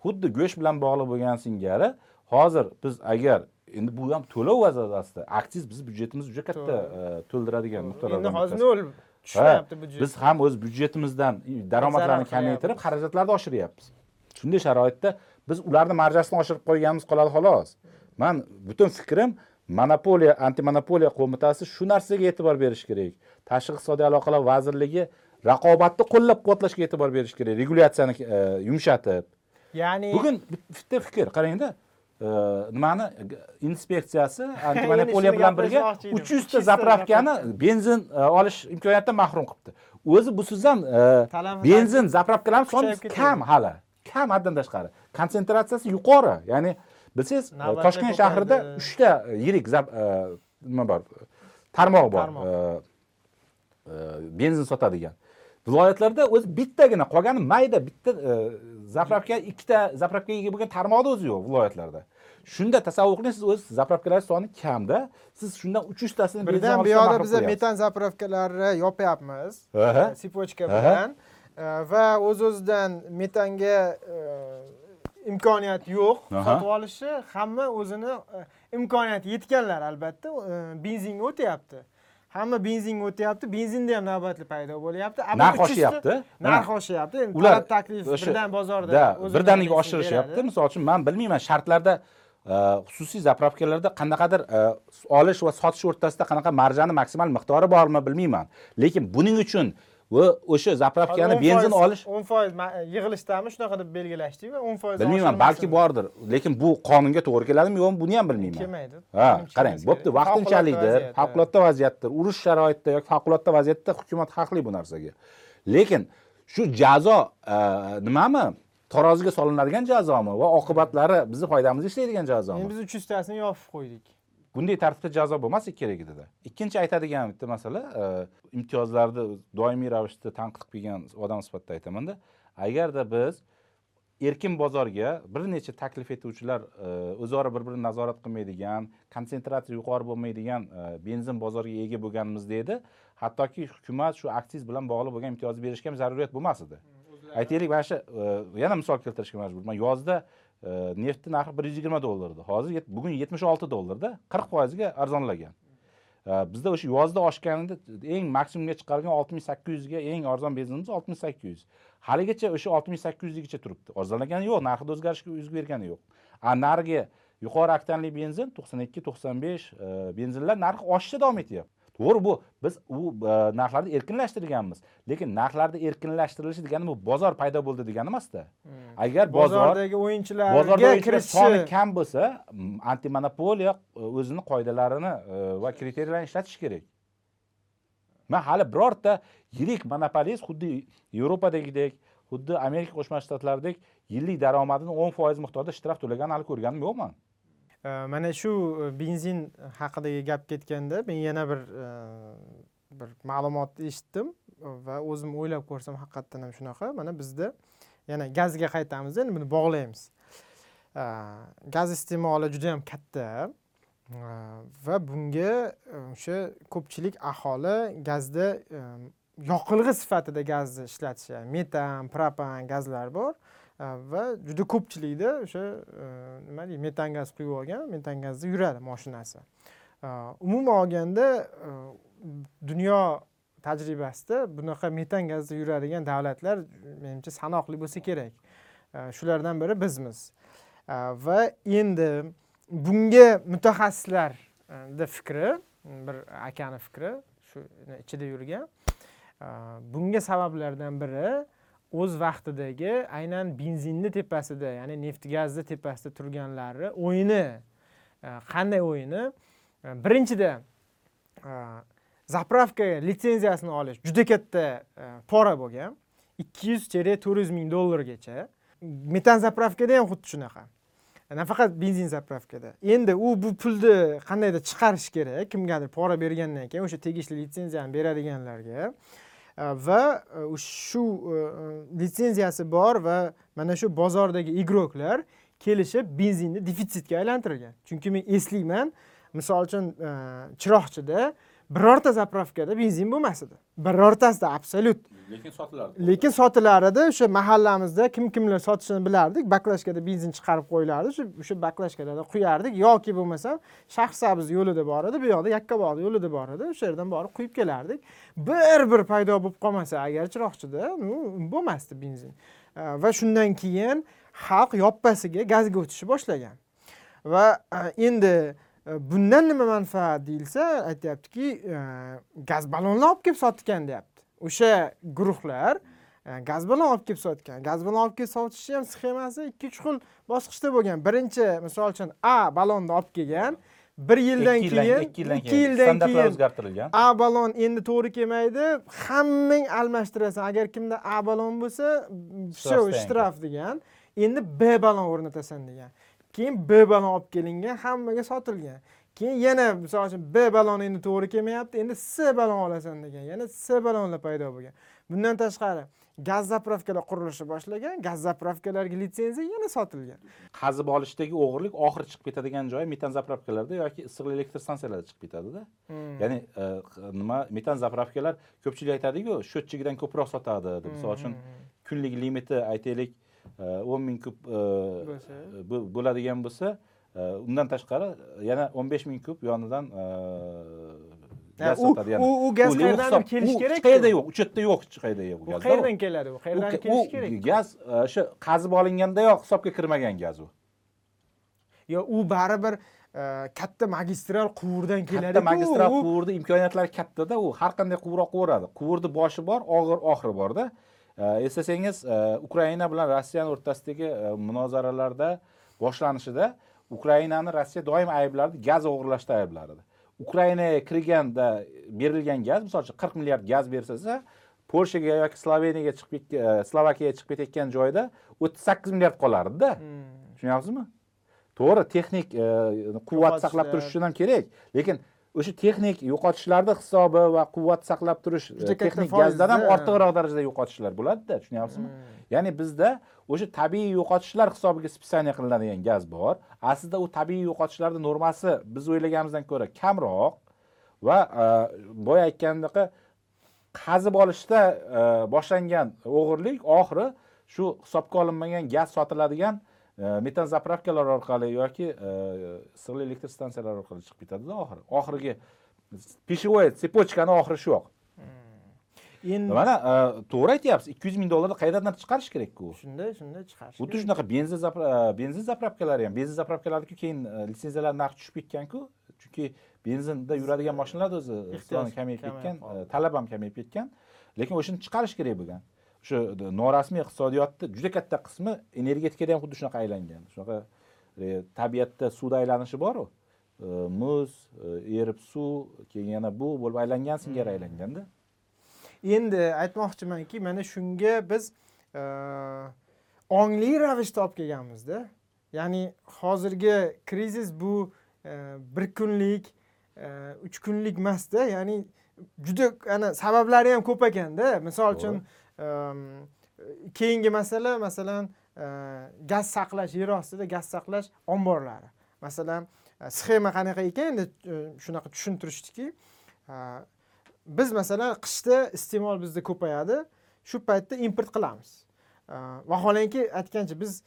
xuddi go'sht bilan bog'liq bo'lgan singari hozir biz agar endi bu ham to'lov vazifasida aktsiz biz byudjetimiz juda katta e, to'ldiradigan
endi
nuqtalardan
hozir nol tushyapti
Ha,
budjet.
biz ham o'z byudjetimizdan daromadlarni kamaytirib xarajatlarni oshiryapmiz shunday sharoitda biz ularni marjasini oshirib qo'yganimiz qoladi xolos. Man butun fikrim monopoliya antimonopoliya qo'mitasi shu narsaga e'tibor berishi kerak. Tashqi iqtisodiy aloqalar vazirligi raqobatni qo'llab quvvatlashga e'tibor berishi kerak regulyatsiyani e, yumshatib.
Ya'ni
bugun bit- bitta fikr qarangda e, nimani inspeksiyasi antimonopoliya bilan birga uch yuzta
300 ta
zapravkani benzin e, olish imkoniyatidan mahrum qilibdi. O'zi busiz ham benzin zapravkalarni soni kam hali kam haddan tashqari. Konsentratsiyasi yuqori. Ya'ni bilsangiz e, toshkent shahrida uchta yirik zap- e, nima bor? Tarmoq bor. E, e, benzin sotadigan. Viloyatlarda o'zi bittagina qolgani mayda bitta e, zapravka ikkita zapravkaga ega bo'lgan tarmoqni o'zi yo'q viloyatlarda. Shunda tasavvur qiling siz o'z zapravkalar soni kamda siz shundan uch yuztasini
birdan bu yoqda biza metan zapravkalarni yopyapmiz. E, sipochka bilan. E, va o'z o'zidan metanga e, imkoniyat yo'q. Sotib olishi hamma o'zini e, imkoniyati yetganlar albatta e, benzinga o'tyapti. Hamma benzinga o'tyapti benzinda ham navbatli paydo bo'lyapti.
Narx
300 ta-
oshyapti.
narx oshyapti endi
ular
taklif birdan bozorda
birdaniga oshirishyapti misol uchun man bilmayman shartlarda e, xususiy zapravkalarda qanaqadir olish va sotish o'rtasida qanaqa marjani maksimal miqdori bormi bilmayman. Lekin buning uchun va o'sha zapravkani benzin olish
o'n foiz yig'ilishdami shunaqa deb belgilashdik va o'n foiz
bilmayman balki bordir. Lekin bu qonunga to'g'ri keladimi yo'qmi buni ham bilmayman.
Kelmaydi.
Ha qarang bo'pti vaqtinchalikdir
Favqulodda
vaziyatdir. Urush sharoitida yoki favqulodda vaziyatda hukumat haqli bu narsaga. Lekin shu jazo e, nimami? Taroziga solinadigan jazomi va oqibatlari bizni foydamizga ishlaydigan jazomi
endi biz uch yuztasini yopib qo'ydik
bunday tartibda jazo bo'lmasligi kerak edida ikkinchi aytadigan bitta masala e, imtiyozlarni doimiy ravishda tanqid qilib kelgan odam sifatida aytamanda agarda biz erkin bozorga bir necha taklif etuvchilar e, o'zaro bir birini nazorat qilmaydigan konsentratsiya yuqori bo'lmaydigan e, benzin bozoriga ega bo'lganimizda edi hattoki hukumat shu aksiz bilan bog'liq bo'lgan imtiyozni berishga ham zaruriyat bo'lmas edi. Aytaylik mana shu yana misol keltirishga majburman. Yozda nefti narxi bir yuz yigirma dollar edi hozir bugun yetmish olti dollarda qirq foizga arzonlagan bizda o'sha yozda oshganida eng maksimumga chiqargan oltmish sakkiz yuzga eng arzon benzinimiz oltmish sakkiz yuz haligacha o'sha oltmish sakkiz turibdi arzonlagani yo'q narxida o'zgarishga yuz bergani yo'q a narigi yuqori oktanli benzin to'qson ikki to'qson besh e, benzinlar narxi oshishda davom etyapti to'g'ri bu biz u e, narxlarni erkinlashtirganmiz. Lekin narxlarni erkinlashtirilishi degani bu bozor paydo bo'ldi degani emasda agar bozor
bozordagi o'yinchilarga
bozorda soni kam bo'lsa antimonopoliya e, o'zini qoidalarini e, va kriteriyalarni ishlatishi kerak. Man hali birorta yirik monopolist xuddi yevropadagidek xuddi amerika qo'shma shtatlaridek yillik daromadini o'n foiz miqdorda shtraf to'laganini hali ko'rganim yo'qman
mana shu e, benzin haqidagi gap ketganda men yana bir e, bir ma'lumotni eshitdim va o'zim o'ylab ko'rsam haqiqatdan ham shunaqa. Mana bizda yana gazga qaytamiz endi buni bog'laymiz. Gaz iste'moli juda yam katta e, va bunga o'sha ko'pchilik aholi gazda yoqilg'i sifatida gazni ishlatishi metan propan gazlar bor. Va juda ko'pchilikda o'sha e, nima deydi metan gaz quyib olgan metan gazda yuradi moshinasi. E, umuman olganda e, dunyo tajribasida bunaqa metan gazda yuradigan davlatlar menimcha sanoqli bo'lsa kerak. Shulardan biri bizmiz. Va endi bunga mutaxassislarni fikri bir akani fikri shu ichida yurgan. Bunga sabablardan biri o'z vaqtidagi aynan benzinni tepasida ya'ni neft gazni tepasida turganlari o'yini e, qanday o'yini? E, birinchida birinchidan zapravka litsenziyasini olish juda katta pora bo'lgan. Ikki yuz to'rt yuz ming dollargacha. Metan zapravkada ham xuddi shunaqa. Nafaqat benzin zapravkada. Endi u bu pulni qandaydir chiqarish kerak kimgadir pora bergandan keyin o'sha tegishli litsenziyani beradiganlarga. Va shu litsenziyasi bor va mana shu bozordagi igroklar kelishib benzinni defitsitga aylantirgan. Chunki men eslayman misol uchun э, chiroqchida birorta zapravkada benzin bo'lmas edi birortasida absolyut
lekin sotilardi.
Lekin sotilar edi o'sha mahallamizda kim kimlar sotishini bilardik. Baklashkada benzin chiqarib qo'yilardi o'sha baklashkalardan quyardik. Yoki bo'lmasam shahrisabz yo'lida bor edi bu yoqda yakkabog' yo'lida bor edi o'sha yerdan borib quyib kelardik. Bir bir paydo bo'lib qolmasa agar chiroqchida nu bo'lmasdi benzin. Va shundan keyin xalq yoppasiga gazga o'tishni boshlagan. Va e, endi bundan nima manfaat deyilsa aytyaptiki e, gaz ballonlar olib kelib sotgan deyapti. O'sha guruhlar e, gaz ballon olib kelib sotgan. Gaz ballon olib kelib sotishi ham sxemasi ikki uch xil bosqichda bo'lgan. Birinchi misol uchun a ballonni olib kelgan. Bir yildan keyin
ikki yildan keyin o'zgartirilgan.
A ballon endi to'g'ri kelmaydi. Hammang almashtirasan. Agar kimda a ballon bo'lsa все
Shtraf
degan. Endi b ballon o'rnatasan degan keyin b ballon olib kelingan hammaga sotilgan. Keyin yana misol uchun b ballon endi to'g'ri kelmayapti endi c ballon olasan degan yana c ballonlar paydo bo'lgan. Bundan tashqari gaz zapravkalar qurilishni boshlagan gaz zapravkalarga litsenziya yana sotilgan.
Qazib olishdagi o'g'irlik oxiri chiqib ketadigan joyi metan zapravkalarda yoki issiqli elektr stansiyalarida chiqib ketadida
Hmm.
ya'ni e, nima metan zapravkalar ko'pchilik aytadiku счетчигidan ko'proq sotadi. Deb misol uchun kunlik limiti aytaylik o'n ming kub e, bu- bo'ladigan bo'lsa e, undan tashqari yana o'n besh ming kub yonidan e, gaz sotadi yana.
u- gaz
hisob-
kelishi
hech qayerda yo'q u yerda yo'q hech qayerda yo'q gaz
qayerdan keladi u? Qayerdan kelishi kerak
gaz e, o'sha qazib olingandayoq hisobga kirmagan gaz u.
Yo u baribir e, katta magistral quvurdan keladi
katta magistral quvurni imkoniyatlari kattada u har qanday quvur quviradi quvurni boshi bor og'ir oxiri borda. E, eslasangiz ukraina bilan rossiyani o'rtasidagi munozaralarda boshlanishida ukrainani rossiya doim ayblardi gaz o'g'irlashda ayblardi ukrainaga kirganda berilgan gaz misol uchun qirq milliard gaz bersa polshaga yoki sloveniyaga chiqib slovakiyaga chiqib ketayotgan joyda o'ttiz sakkiz milliard qolardida tushunyapsizmi to'g'ri texnik quvvat saqlab turish uchun ham kerak lekin o'sha texnik yo'qotishlarni hisobi va quvvat saqlab turish e, texnik gazdan ham ortiqroq darajada yo'qotishlar bo'ladida tushunyapsizmi? Ya'ni bizda o'sha tabiiy yo'qotishlar hisobiga spitsaniya qilinadigan gaz bor. Aslida u tabiiy yo'qotishlarni normasi biz o'ylaganimizdan ko'ra kamroq va e, boya aytgandaqa qazib olishda e, boshlangan o'g'irlik oxiri shu hisobga olinmagan gaz sotiladigan metan zapravkalar orqali yoki issiqlik elektr stansiyalar orqali chiqib ketadida oxiri oxirgi пищевой цепочкani oxiri shu yoq
endi
mana to'g'ri aytyapsiz ikki yuz ming dollarni qayerdan chiqarish kerak-ku
shunday shunday chiqarish
xuddi shunaqa benzin benzin zapravkalari ham benzin zapravkalarniki keyin litsenziyalar narxi tushib ketganku chunki benzinda yuradigan mashinalar o'zi soni kamayib ketgan talab ham kamayib ketgan lekin o'shani chiqarish kerak bo'lgan o'sha norasmiy iqtisodiyotni juda katta qismi energetikada ham xuddi shunaqa aylangan. Shunaqa e, tabiatda suvda aylanishi boru. E, muz e, erib suv keyin yana bu bo'lib aylangan singari
Hmm.
aylanganda.
Endi aytmoqchimanki mana shunga biz ongli ravishda olib kelganmizda. Ya'ni hozirgi krizis bu bir kunlik uch kunlik emasda. Ya'ni juda ana sabablari ham ko'p ekanda. Misol uchun keyingi masala masalan e, gaz saqlash yer ostida gaz saqlash omborlari. Masalan e, sxema qanaqa ekan? Endi e, shunaqa tushuntirishdiki biz masalan qishda iste'mol bizda ko'payadi. Shu paytda import qilamiz. Vaholanki aytgancha biz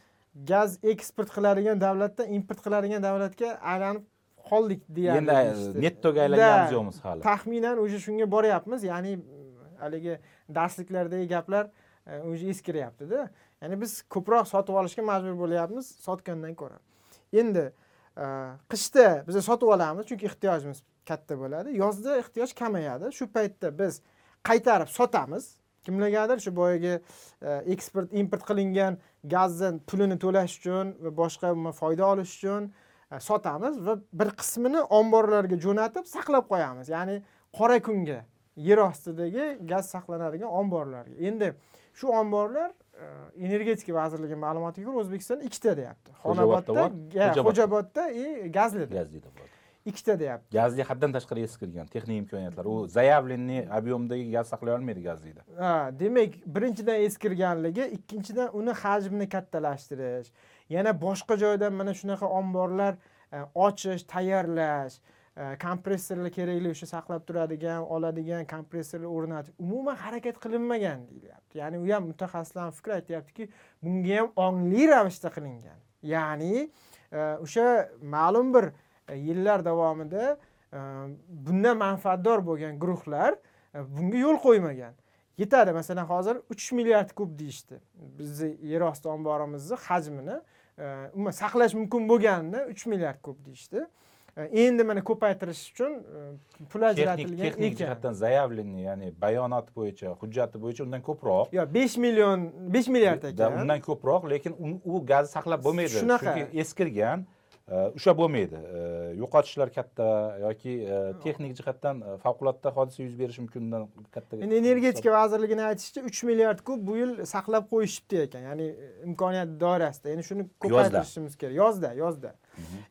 gaz eksport qiladigan davlatdan import qiladigan davlatga aylanib qoldik deyarli
endi nettoga aylanganimiz yo'qmiz hali.
taxminan уже shunga boryapmiz. Ya'ni haligi darsliklardagi gaplar e, уже eskiryaptida. Ya'ni biz ko'proq sotib olishga majbur bo'lyapmiz sotgandan ko'ra. Endi e, qishda biz sotib olamiz chunki ehtiyojimiz katta bo'ladi. Yozda ehtiyoj kamayadi. Shu paytda biz qaytarib sotamiz. Kimlargadir shu boyagi e, eksport import qilingan gazni pulini to'lash uchun va boshqa foyda olish uchun sotamiz va bir qismini omborlarga jo'natib saqlab qo'yamiz. Ya'ni qora kunga yer ostidagi gaz saqlanadigan omborlarga. Endi shu omborlar e, energetika vazirligi ma'lumotiga ko'ra o'zbekistonda ikkita deyapti. Xonobodda
xo'jaobodda.
И gazlida
gazlida
ikkita deyapti.
Gazli haddan tashqari eskirgan texnik imkoniyatlar. U заявленный объемdagi gaz saqlay olmaydi gazlida
ha demak birinchidan eskirganligi ikkinchidan uni hajmini kattalashtirish yana boshqa joydan mana shunaqa omborlar e, ochish tayyorlash Э, kompressorlar kerakli o'sha saqlab turadigan oladigan kompressorlar o'rnatish. Umuman harakat qilinmagan deyilyapti ya'ni u ham mutaxassislarni fikri aytyaptiki bunga ham ongli ravishda qilingan. Ya'ni e, o'sha ma'lum bir e, yillar davomida e, bundan manfaatdor bo'lgan guruhlar bunga yo'l qo'ymagan. Yetadi. Masalan hozir uch milliard kub deyishdi. Bizni yer osti omborimizni hajmini umuman saqlash mumkin bo'lganini uch milliard kub deyishdi. işte. Endi mana ko'paytirish uchun e, pul ajratilgan
texnik jihatdan заявленный ya'ni bayonot bo'yicha hujjati bo'yicha undan ko'proq.
Yo besh million besh milliard ekan.
undan ko'proq lekin u- gazni saqlab bo'lmaydi.
Shunaqa.
chunki eskirgan e, o'sha bo'lmaydi. E, yo'qotishlar katta yoki e, texnik jihatdan e, favqulodda hodisa yuz berishi mumkindan katta
endi energetika vazirligini aytishicha uch milliard kub bu yil saqlab qo'yishibdi ekan. Ya'ni e, imkoniyat doirasida. Endi shuni ko'paytirishimiz kerak. Yozda yozda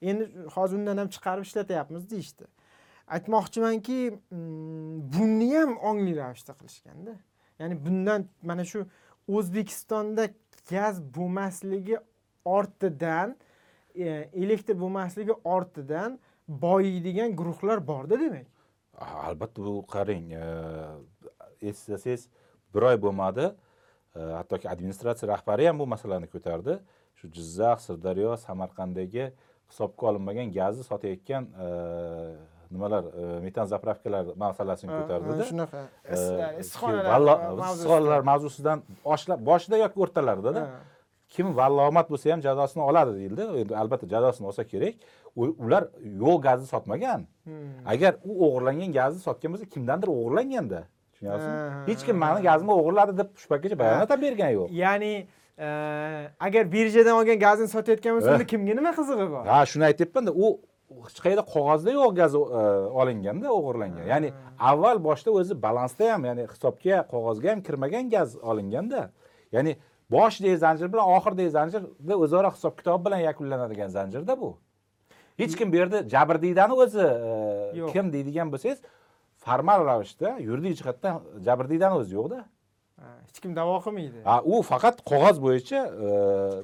endi hozir undan ham chiqarib ishlatyapmiz deyishdi. Aytmoqchimanki mm, buni ham ongli ravishda qilishganda ya'ni bundan mana shu o'zbekistonda gaz bo'lmasligi ortidan e, elektr bo'lmasligi ortidan boyiydigan guruhlar borda demak.
Albatta bu qarang e, eslasangiz bir oy bo'lmadi. E, hattoki administratsiya rahbari ham bu masalani ko'tardi. Shu jizzax sirdaryo samarqanddagi hisobga olinmagan gazni sotayotgan e, nimalar e, metan zapravkalar masalasini ko'tardida.
shunaqa.
E,
issiqxonalar
mavzusidan. boshida yoki o'rtalarida
Ha.
kim vallomat bo'lsa ham jazosini oladi deyildi. Endi albatta jazosini olsa kerak. Ular yo'q gazni sotmagan.
Hmm.
agar u o'g'irlangan gazni sotgan bo'lsa kimdandir o'g'irlanganda. Tushunyapsizmi hech kim mani gazimni o'g'irladi deb shu paytgacha bayonot ham bergani yo'q.
Ya'ni agar birjadan olgan gazni sotayotgan bo'lsa
Eh.
unda kimga nima qizig'i bor?
Ha shuni aytyapmanda u hech qayerda qog'ozda yo'q gaz e, olinganda o'g'irlangan. Ya'ni avval boshda o'zi balansda ham ya'ni hisobga qog'ozga ham kirmagan gaz olinganda ya'ni boshdagi zanjir bilan oxirdagi zanjirda o'zaro hisob kitob bilan yakunlanadigan zanjirda bu. Hech kim bu yerda jabrdiydani o'zi e, kim deydigan bo'lsangiz formal ravishda yuridik jihatdan jabrdiydani o'zi yo'qda
hech kim da'vo qilmaydi
Ha, u faqat qog'oz bo'yicha e,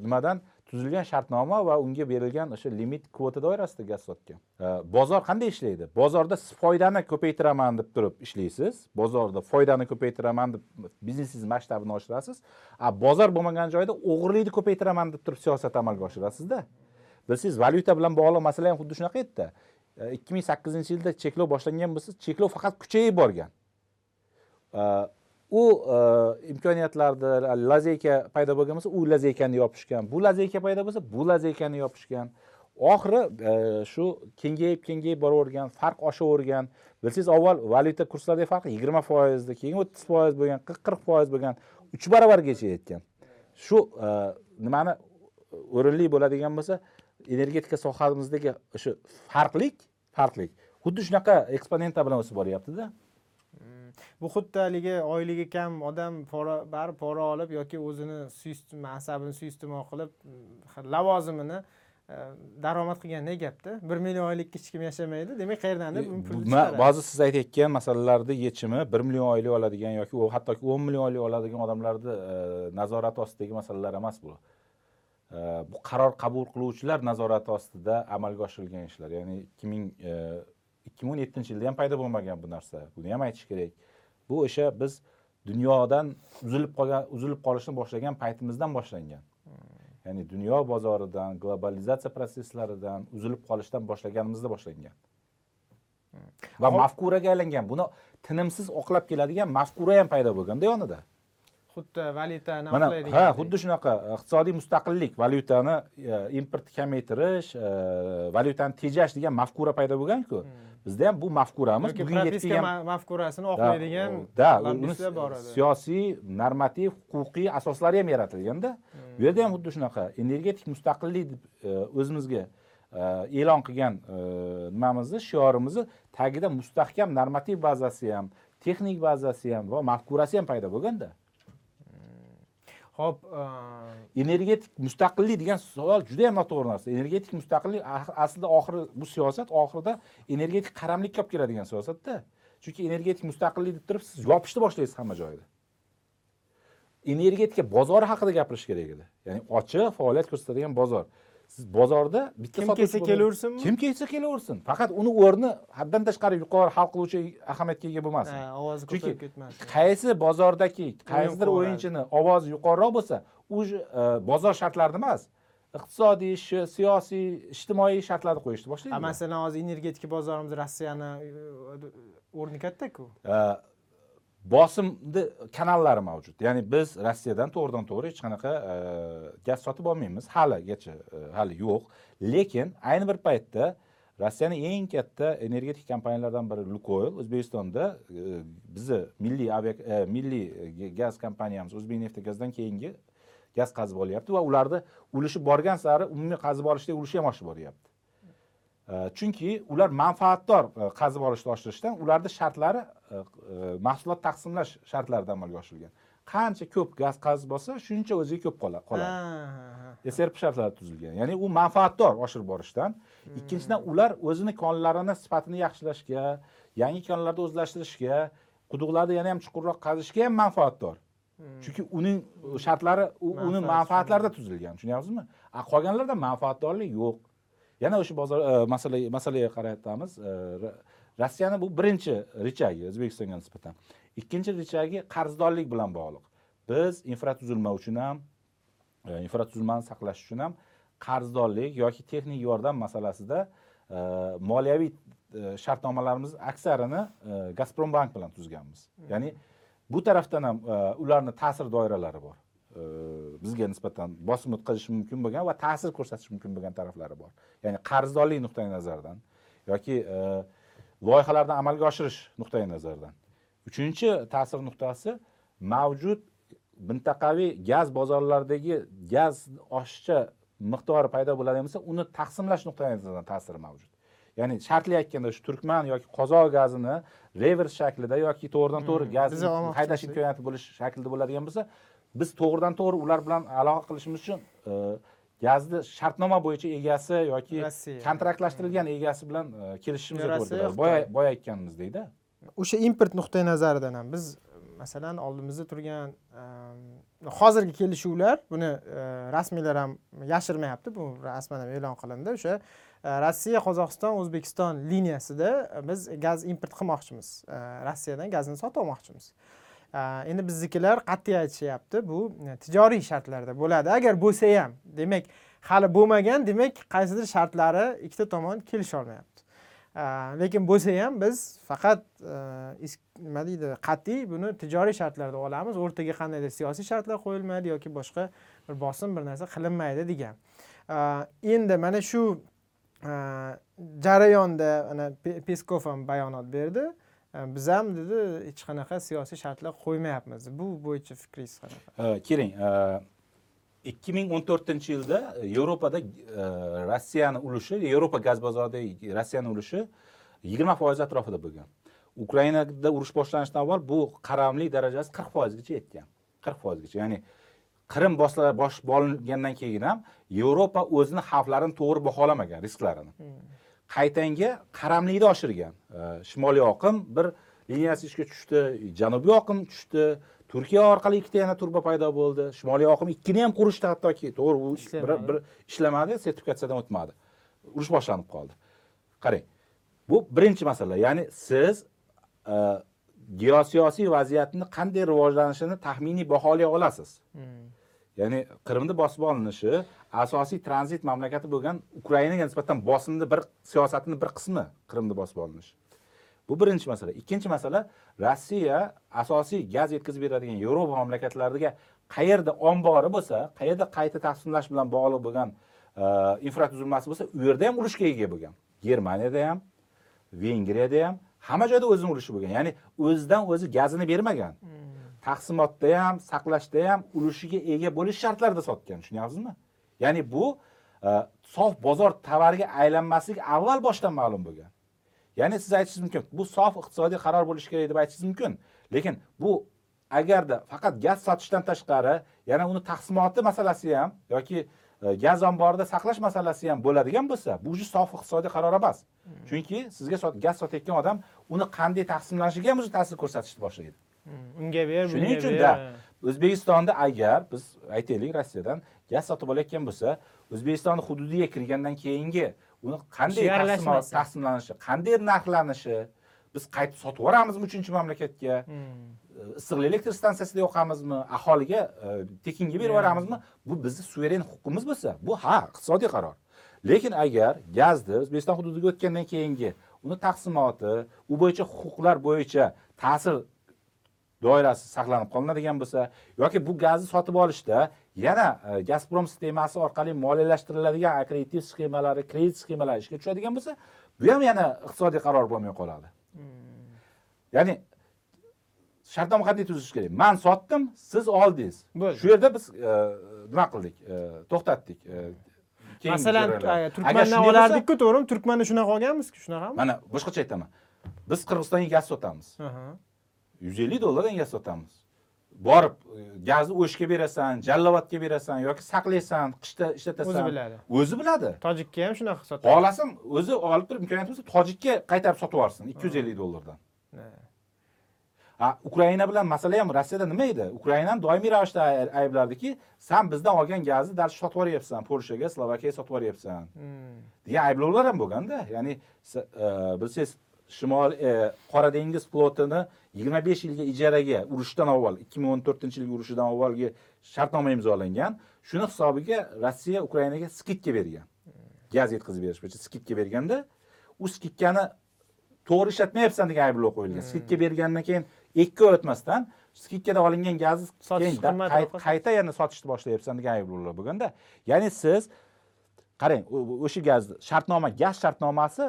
nimadan tuzilgan shartnoma va unga berilgan o'sha limit kvota doirasida gaz sotgan. E, bozor qanday ishlaydi? Bozorda siz foydani ko'paytiraman deb turib ishlaysiz. Bozorda foydani ko'paytiraman deb biznesingiz masshtabini oshirasiz. A bozor bo'lmagan joyda o'g'irlikni ko'paytiraman deb turib siyosat amalga oshirasizda. Bilsangiz, valyuta bilan bog'liq masala ham xuddi shunaqa edi. 2008 e, yilda cheklov boshlangan bo'lsa, cheklov faqat kuchayib borgan. U e, imkoniyatlarda lazeyka paydo bo'lgan bo'lsa u lazeykani yopishgan. Bu lazeyka paydo bo'lsa bu lazeykani yopishgan. Oxiri e, shu kengayib kengayib boravergan farq oshavergan. Bilsangiz avval valyuta kurslaridagi farq yigirma foizdi keyin o'ttiz foiz bo'lgan qirq qirq foiz bo'lgan uch baravargacha yetgan. Shu e, nimani o'rinli bo'ladigan bo'lsa energetika sohamizdagi o'sha farqlik farqlik. Xuddi shunaqa eksponenta bilan o'sib boryaptida.
Bu xuddi haligi oyligi kam odam pora baribir pora olib yoki o'zini suiist- mansabini suiiste'mol qilib mm, lavozimini e, daromad qilgandek gapda bir million oylikka hech kim yashamaydi demak qayerdandir bu pulni
ba'zi siz aytayotgan masalalarni yechimi bir million oylik oladigan yoki hattoki o'n million oylik oladigan odamlarni e, nazorati ostidagi masalalar emas bu. E, bu qaror qabul qiluvchilar nazorati ostida amalga oshirilgan ishlar. Ya'ni ikki ming e, ikki ming o'n yettinchi yilda ham paydo bo'lmagan bu narsa. Buni ham aytish kerak bu o'sha biz dunyodan uzilib qolgan uzilib qolishni boshlagan paytimizdan boshlangan. Ya'ni dunyo bozoridan globalizatsiya prosesslaridan uzilib qolishdan boshlaganimizda boshlangan. Va mafkuraga aylangan. Buni tinimsiz oqlab keladigan mafkura ham paydo bo'lganda yonida.
Xuddi valyuta nima
mana ha xuddi shunaqa iqtisodiy mustaqillik valyutani e, importni kamaytirish e, valyutani tejash degan mafkura paydo bo'lganku bizda ham bu mafkuramiz bugun
ma- mafkurasini oqlaydigan bor edi
siyosiy normativ huquqiy asoslari ham yaratilganda bu yerda ham xuddi shunaqa energetik mustaqillik deb e, o'zimizga e, e'lon qilgan e, nimamizni shiorimizni tagida mustahkam normativ bazasi ham texnik bazasi ham va mafkurasi ham paydo bo'lganda
ho'p
energetik mustaqillik degan savol juda ham noto'g'ri narsa. Energetik mustaqillik ax- aslida oxiri bu siyosat oxirida energetik qaramlikka olib keladigan siyosatda. Chunki energetik mustaqillik deb turib siz yopishni boshlaysiz hamma joyda. Energetika bozori haqida gapirish kerak edi. Ya'ni ochiq faoliyat ko'rsatadigan bozor siz bozorda bitta
Kim kelsa kelaversinmi?
kim kelsa kelaversin. Faqat uni o'rni haddan tashqari yuqori hal qiluvchi ahamiyatga ega bo'lmasin.
Ovozi
Chunki qaysi bozordagi qaysidir o'yinchini ovozi yuqoriroq bo'lsa u e, bozor shartlarini emas iqtisodiy shi- siyosiy ijtimoiy shartlarni qo'yishni boshlaydi.
Masalan hozir energetika bozorimiz rossiyani e, o'rni kattaku.
E, bosimni kanallari mavjud. Ya'ni biz rossiyadan to'g'ridan to'g'ri hech qanaqa e, gaz sotib olmaymiz. Haligacha e, hali yo'q. Lekin ayni bir paytda rossiyani eng katta energetik kompaniyalaridan biri lukoyl o'zbekistonda e, bizni milliy avia milliy gaz kompaniyamiz o'zbekneftgazdan keyingi gaz qazib olyapti va ularni ulushi borgan sari umumiy qazib olishdagi ulushi ham oshib boryapti chunki ular manfaatdor qazib olishni oshirishdan ularni shartlari mahsulot taqsimlash shartlarida amalga oshirilgan. Qancha ko'p gaz qazib olsa shuncha o'ziga ko'p qola- qoladi. SRP shartlari tuzilgan. Ya'ni u manfaatdor oshirib borishdan. Ikkinchidan ular o'zini konlarini sifatini yaxshilashga yangi konlarni o'zlashtirishga quduqlarni yana ham chuqurroq qazishga ham manfaatdor. Chunki uning shartlari uni
Manfaat
manfaatlarida tuzilgan tushunyapsizmi? Qolganlarda manfaatdorlik yo'q. Yana o'sha bozor e, masala masalaga qarayotamiz e, Ra- rossiyani bu birinchi richagi o'zbekistonga nisbatan. Ikkinchi richagi qarzdorlik bilan bog'liq. Biz infratuzilma uchun ham e, infratuzilmani saqlash uchun ham qarzdorlik yoki texnik yordam masalasida e, moliyaviy e, shartnomalarimiz aksarini e, gazprombank bilan tuzganmiz. Ya'ni bu tarafdan ham e, ularni ta'sir doiralari bor. E, bizga nisbatan bosim o'tkazishi mumkin bo'lgan va ta'sir ko'rsatishi mumkin bo'lgan taraflari bor. Ya'ni qarzdorlik nuqtai nazaridan yoki e, loyihalarni amalga oshirish nuqtai nazaridan. Uchinchi ta'sir nuqtasi mavjud mintaqaviy gaz bozorlaridagi gaz oshiqcha miqdori paydo bo'ladigan bo'lsa uni taqsimlash nuqtai nazaridan ta'siri mavjud. Ya'ni shartli aytganda shu turkman yoki qozoq gazini revers shaklida yoki to'g'ridan to'g'ri
Hmm,
gaz
biza olmoqchi
haydash imkoniyati bo'lish shaklida bo'ladigan bo'lsa biz to'g'ridan to'g'ri ular bilan aloqa qilishimiz uchun e, gazni shartnoma bo'yicha egasi yoki kontraktlashtirilgan egasi bilan e, kelishishimiz to'g'ri. boya boya aytganimizdekda
o'sha import nuqtai nazaridan ham biz masalan oldimizda turgan hozirgi kelishuvlar buni e, rasmiylar ham yashirmayapti. Bu rasman ham e'lon qilindi. O'sha e, rossiya qozog'iston o'zbekiston liniyasida biz gaz import qilmoqchimiz. Rossiyadan gazni sotib olmoqchimiz endi biznikilar qat'iy aytishyapti. Bu e, tijoriy shartlarda bo'ladi. Agar bo'lsa ham demak hali bo'lmagan demak qaysidir shartlari ikkita tomon kelisholmayapti olmayapti. E, lekin bo'lsa ham biz faqat e, nima deydi qat'iy buni tijoriy shartlarda olamiz. O'rtaga qandaydir siyosiy shartlar qo'yilmaydi yoki boshqa bir bosim bir narsa qilinmaydi degan. Endi mana shu jarayonda ana peskov ham bayonot berdi. Biz ham dedi hech qanaqa siyosiy shartlar qo'ymayapmiz. Bu bo'yicha fikringiz qanaqa?
E, keling e, ikki ming o'n to'rtinchi yilda yevropada e, rossiyani ulushi yevropa gaz bozoridagi rossiyani ulushi yigirma foiz atrofida bo'lgan. Ukrainada urush boshlanishidan avval bu qaramlik darajasi qirq foizgacha yetgan. Qirq foizgacha ya'ni qrim bosla- bosh bolingandan keyin ham yevropa o'zini xavflarini to'g'ri baholamagan risklarini qaytanga qaramlikni oshirgan. Shimoliy oqim bir liniyasi ishga tushdi janubiy oqim tushdi turkiya orqali ikkita yana turba paydo bo'ldi. Shimoliy oqim ikkini ham qurishdi hattoki to'g'ri u bir,
Ishlamadi.
bir ishlamadi sertifikatsiyadan o'tmadi. Urush boshlanib qoldi. Qarang bu birinchi masala. Ya'ni siz e, geosiyosiy vaziyatni qanday rivojlanishini taxminiy baholay olasiz. Hmm. Ya'ni qrimni bosib olinishi asosiy tranzit mamlakati bo'lgan ukrainaga nisbatan bosimni bir siyosatini bir qismi qrimni bosib olinishi. Bu birinchi masala. Ikkinchi masala rossiya asosiy gaz yetkazib beradigan yevropa mamlakatlariga qayerda ombori bo'lsa qayerda qayta taqsimlash bilan bog'liq bo'lgan e, infratuzilmasi bo'lsa u yerda ham ulushga ega bo'lgan. Germaniyada ham vengriyada ham hamma joyda o'zini ulushi bo'lgan. Ya'ni o'zidan o'zi gazini bermagan. Hmm. Taqsimotda ham saqlashda ham ulushiga ega bo'lish shartlarida sotgan tushunyapsizmi? Ya'ni bu e, sof bozor tovariga aylanmasligi avval boshdan ma'lum bo'lgan. Ya'ni siz aytishingiz mumkin bu sof iqtisodiy qaror bo'lishi kerak deb aytishingiz mumkin. Lekin bu agarda faqat gaz sotishdan tashqari yana uni taqsimoti masalasi ham yoki e, gaz omborida saqlash masalasi ham bo'ladigan bo'lsa bu уже sof iqtisodiy qaror emas. Chunki sizga gaz sotayotgan odam uni qanday taqsimlanishiga ham o'zi ta'sir ko'rsatishni boshlaydi
unga ber
Shuning
bunga
uchun
ber.
da O'zbekistonda agar biz aytaylik Rossiyadan gaz sotib olayotgan bo'lsa, O'zbekistonning hududiga kirgandan keyingi uni qanday taqsimlanishi, qanday narxlanishi, biz qaytib sotib yuboramizmi uchinchi mamlakatga,
Hmm.
issiqlik elektr stansiyasida yoqamizmi, aholiga e, tekinga berib yuboramizmi? Bu bizning suveren huquqimiz bo'lsa, bu ha, iqtisodiy qaror. Lekin agar gazni O'zbekiston hududiga o'tgandan keyingi uni taqsimoti, u bo'yicha huquqlar bo'yicha ta'sir doirasi saqlanib qolinadigan bo'lsa yoki bu gazni sotib olishda yana e, gazprom sistemasi orqali moliyalashtiriladigan akkreditiv sxemalari kredit sxemalari ishga tushadigan bo'lsa bu ham yana iqtisodiy qaror bo'lmay qoladi. Ya'ni shartnoma qanday tuzish kerak. Man sotdim siz oldingiz. Shu yerda biz e, nima qildik? E, to'xtatdik
masalan turkmandan olardikku to'g'rimi? Turkmanda shunaqa olganmizku shunaqami
mana boshqacha aytaman. Biz qirg'izistonga gaz sotamiz
Aha.
yuz ellik dollardan gaz sotamiz borib e, gazni o'shga berasan jallovatga berasan yoki saqlaysan qishda ishlatasan.
O'zi biladi.
O'zi biladi.
Tojikka ham shunaqa sotadi.
Xohlasin o'zi olib turib imkoniyati bo'lsa tojikka qaytarib sotib yuborsin ikki yuz ellik dollardan.
Ha.
ha ukraina bilan masala ham rossiyada nima edi? Ukrainani doimiy ravishda ay- ayblardiki san bizdan olgan gazni dal sotib yuboryapsan polshaga slovakiyaga sotib yuboryapsan.
Hmm.
degan ayblovlar ham bo'lganda ya'ni e, bilsangiz shimol e, qora dengiz flotini yigirma besh yilga ijaraga urushdan avval ikki ming o'n to'rtinchi yilgi urushidan avvalgi shartnoma imzolangan. Shuni hisobiga rossiya ukrainaga skidka bergan. Gaz yetkazib berish bo'yicha skidka berganda u skidkani to'g'ri ishlatmayapsan degan ayblov qo'yilgan. Skidka bergandan keyin ikki oy o'tmasdan skidkada olingan gazni qayta yana sotishni boshlayapsan degan ayblovlar bo'lganda. Ya'ni siz qarang o'sha gazni shartnoma gaz shartnomasi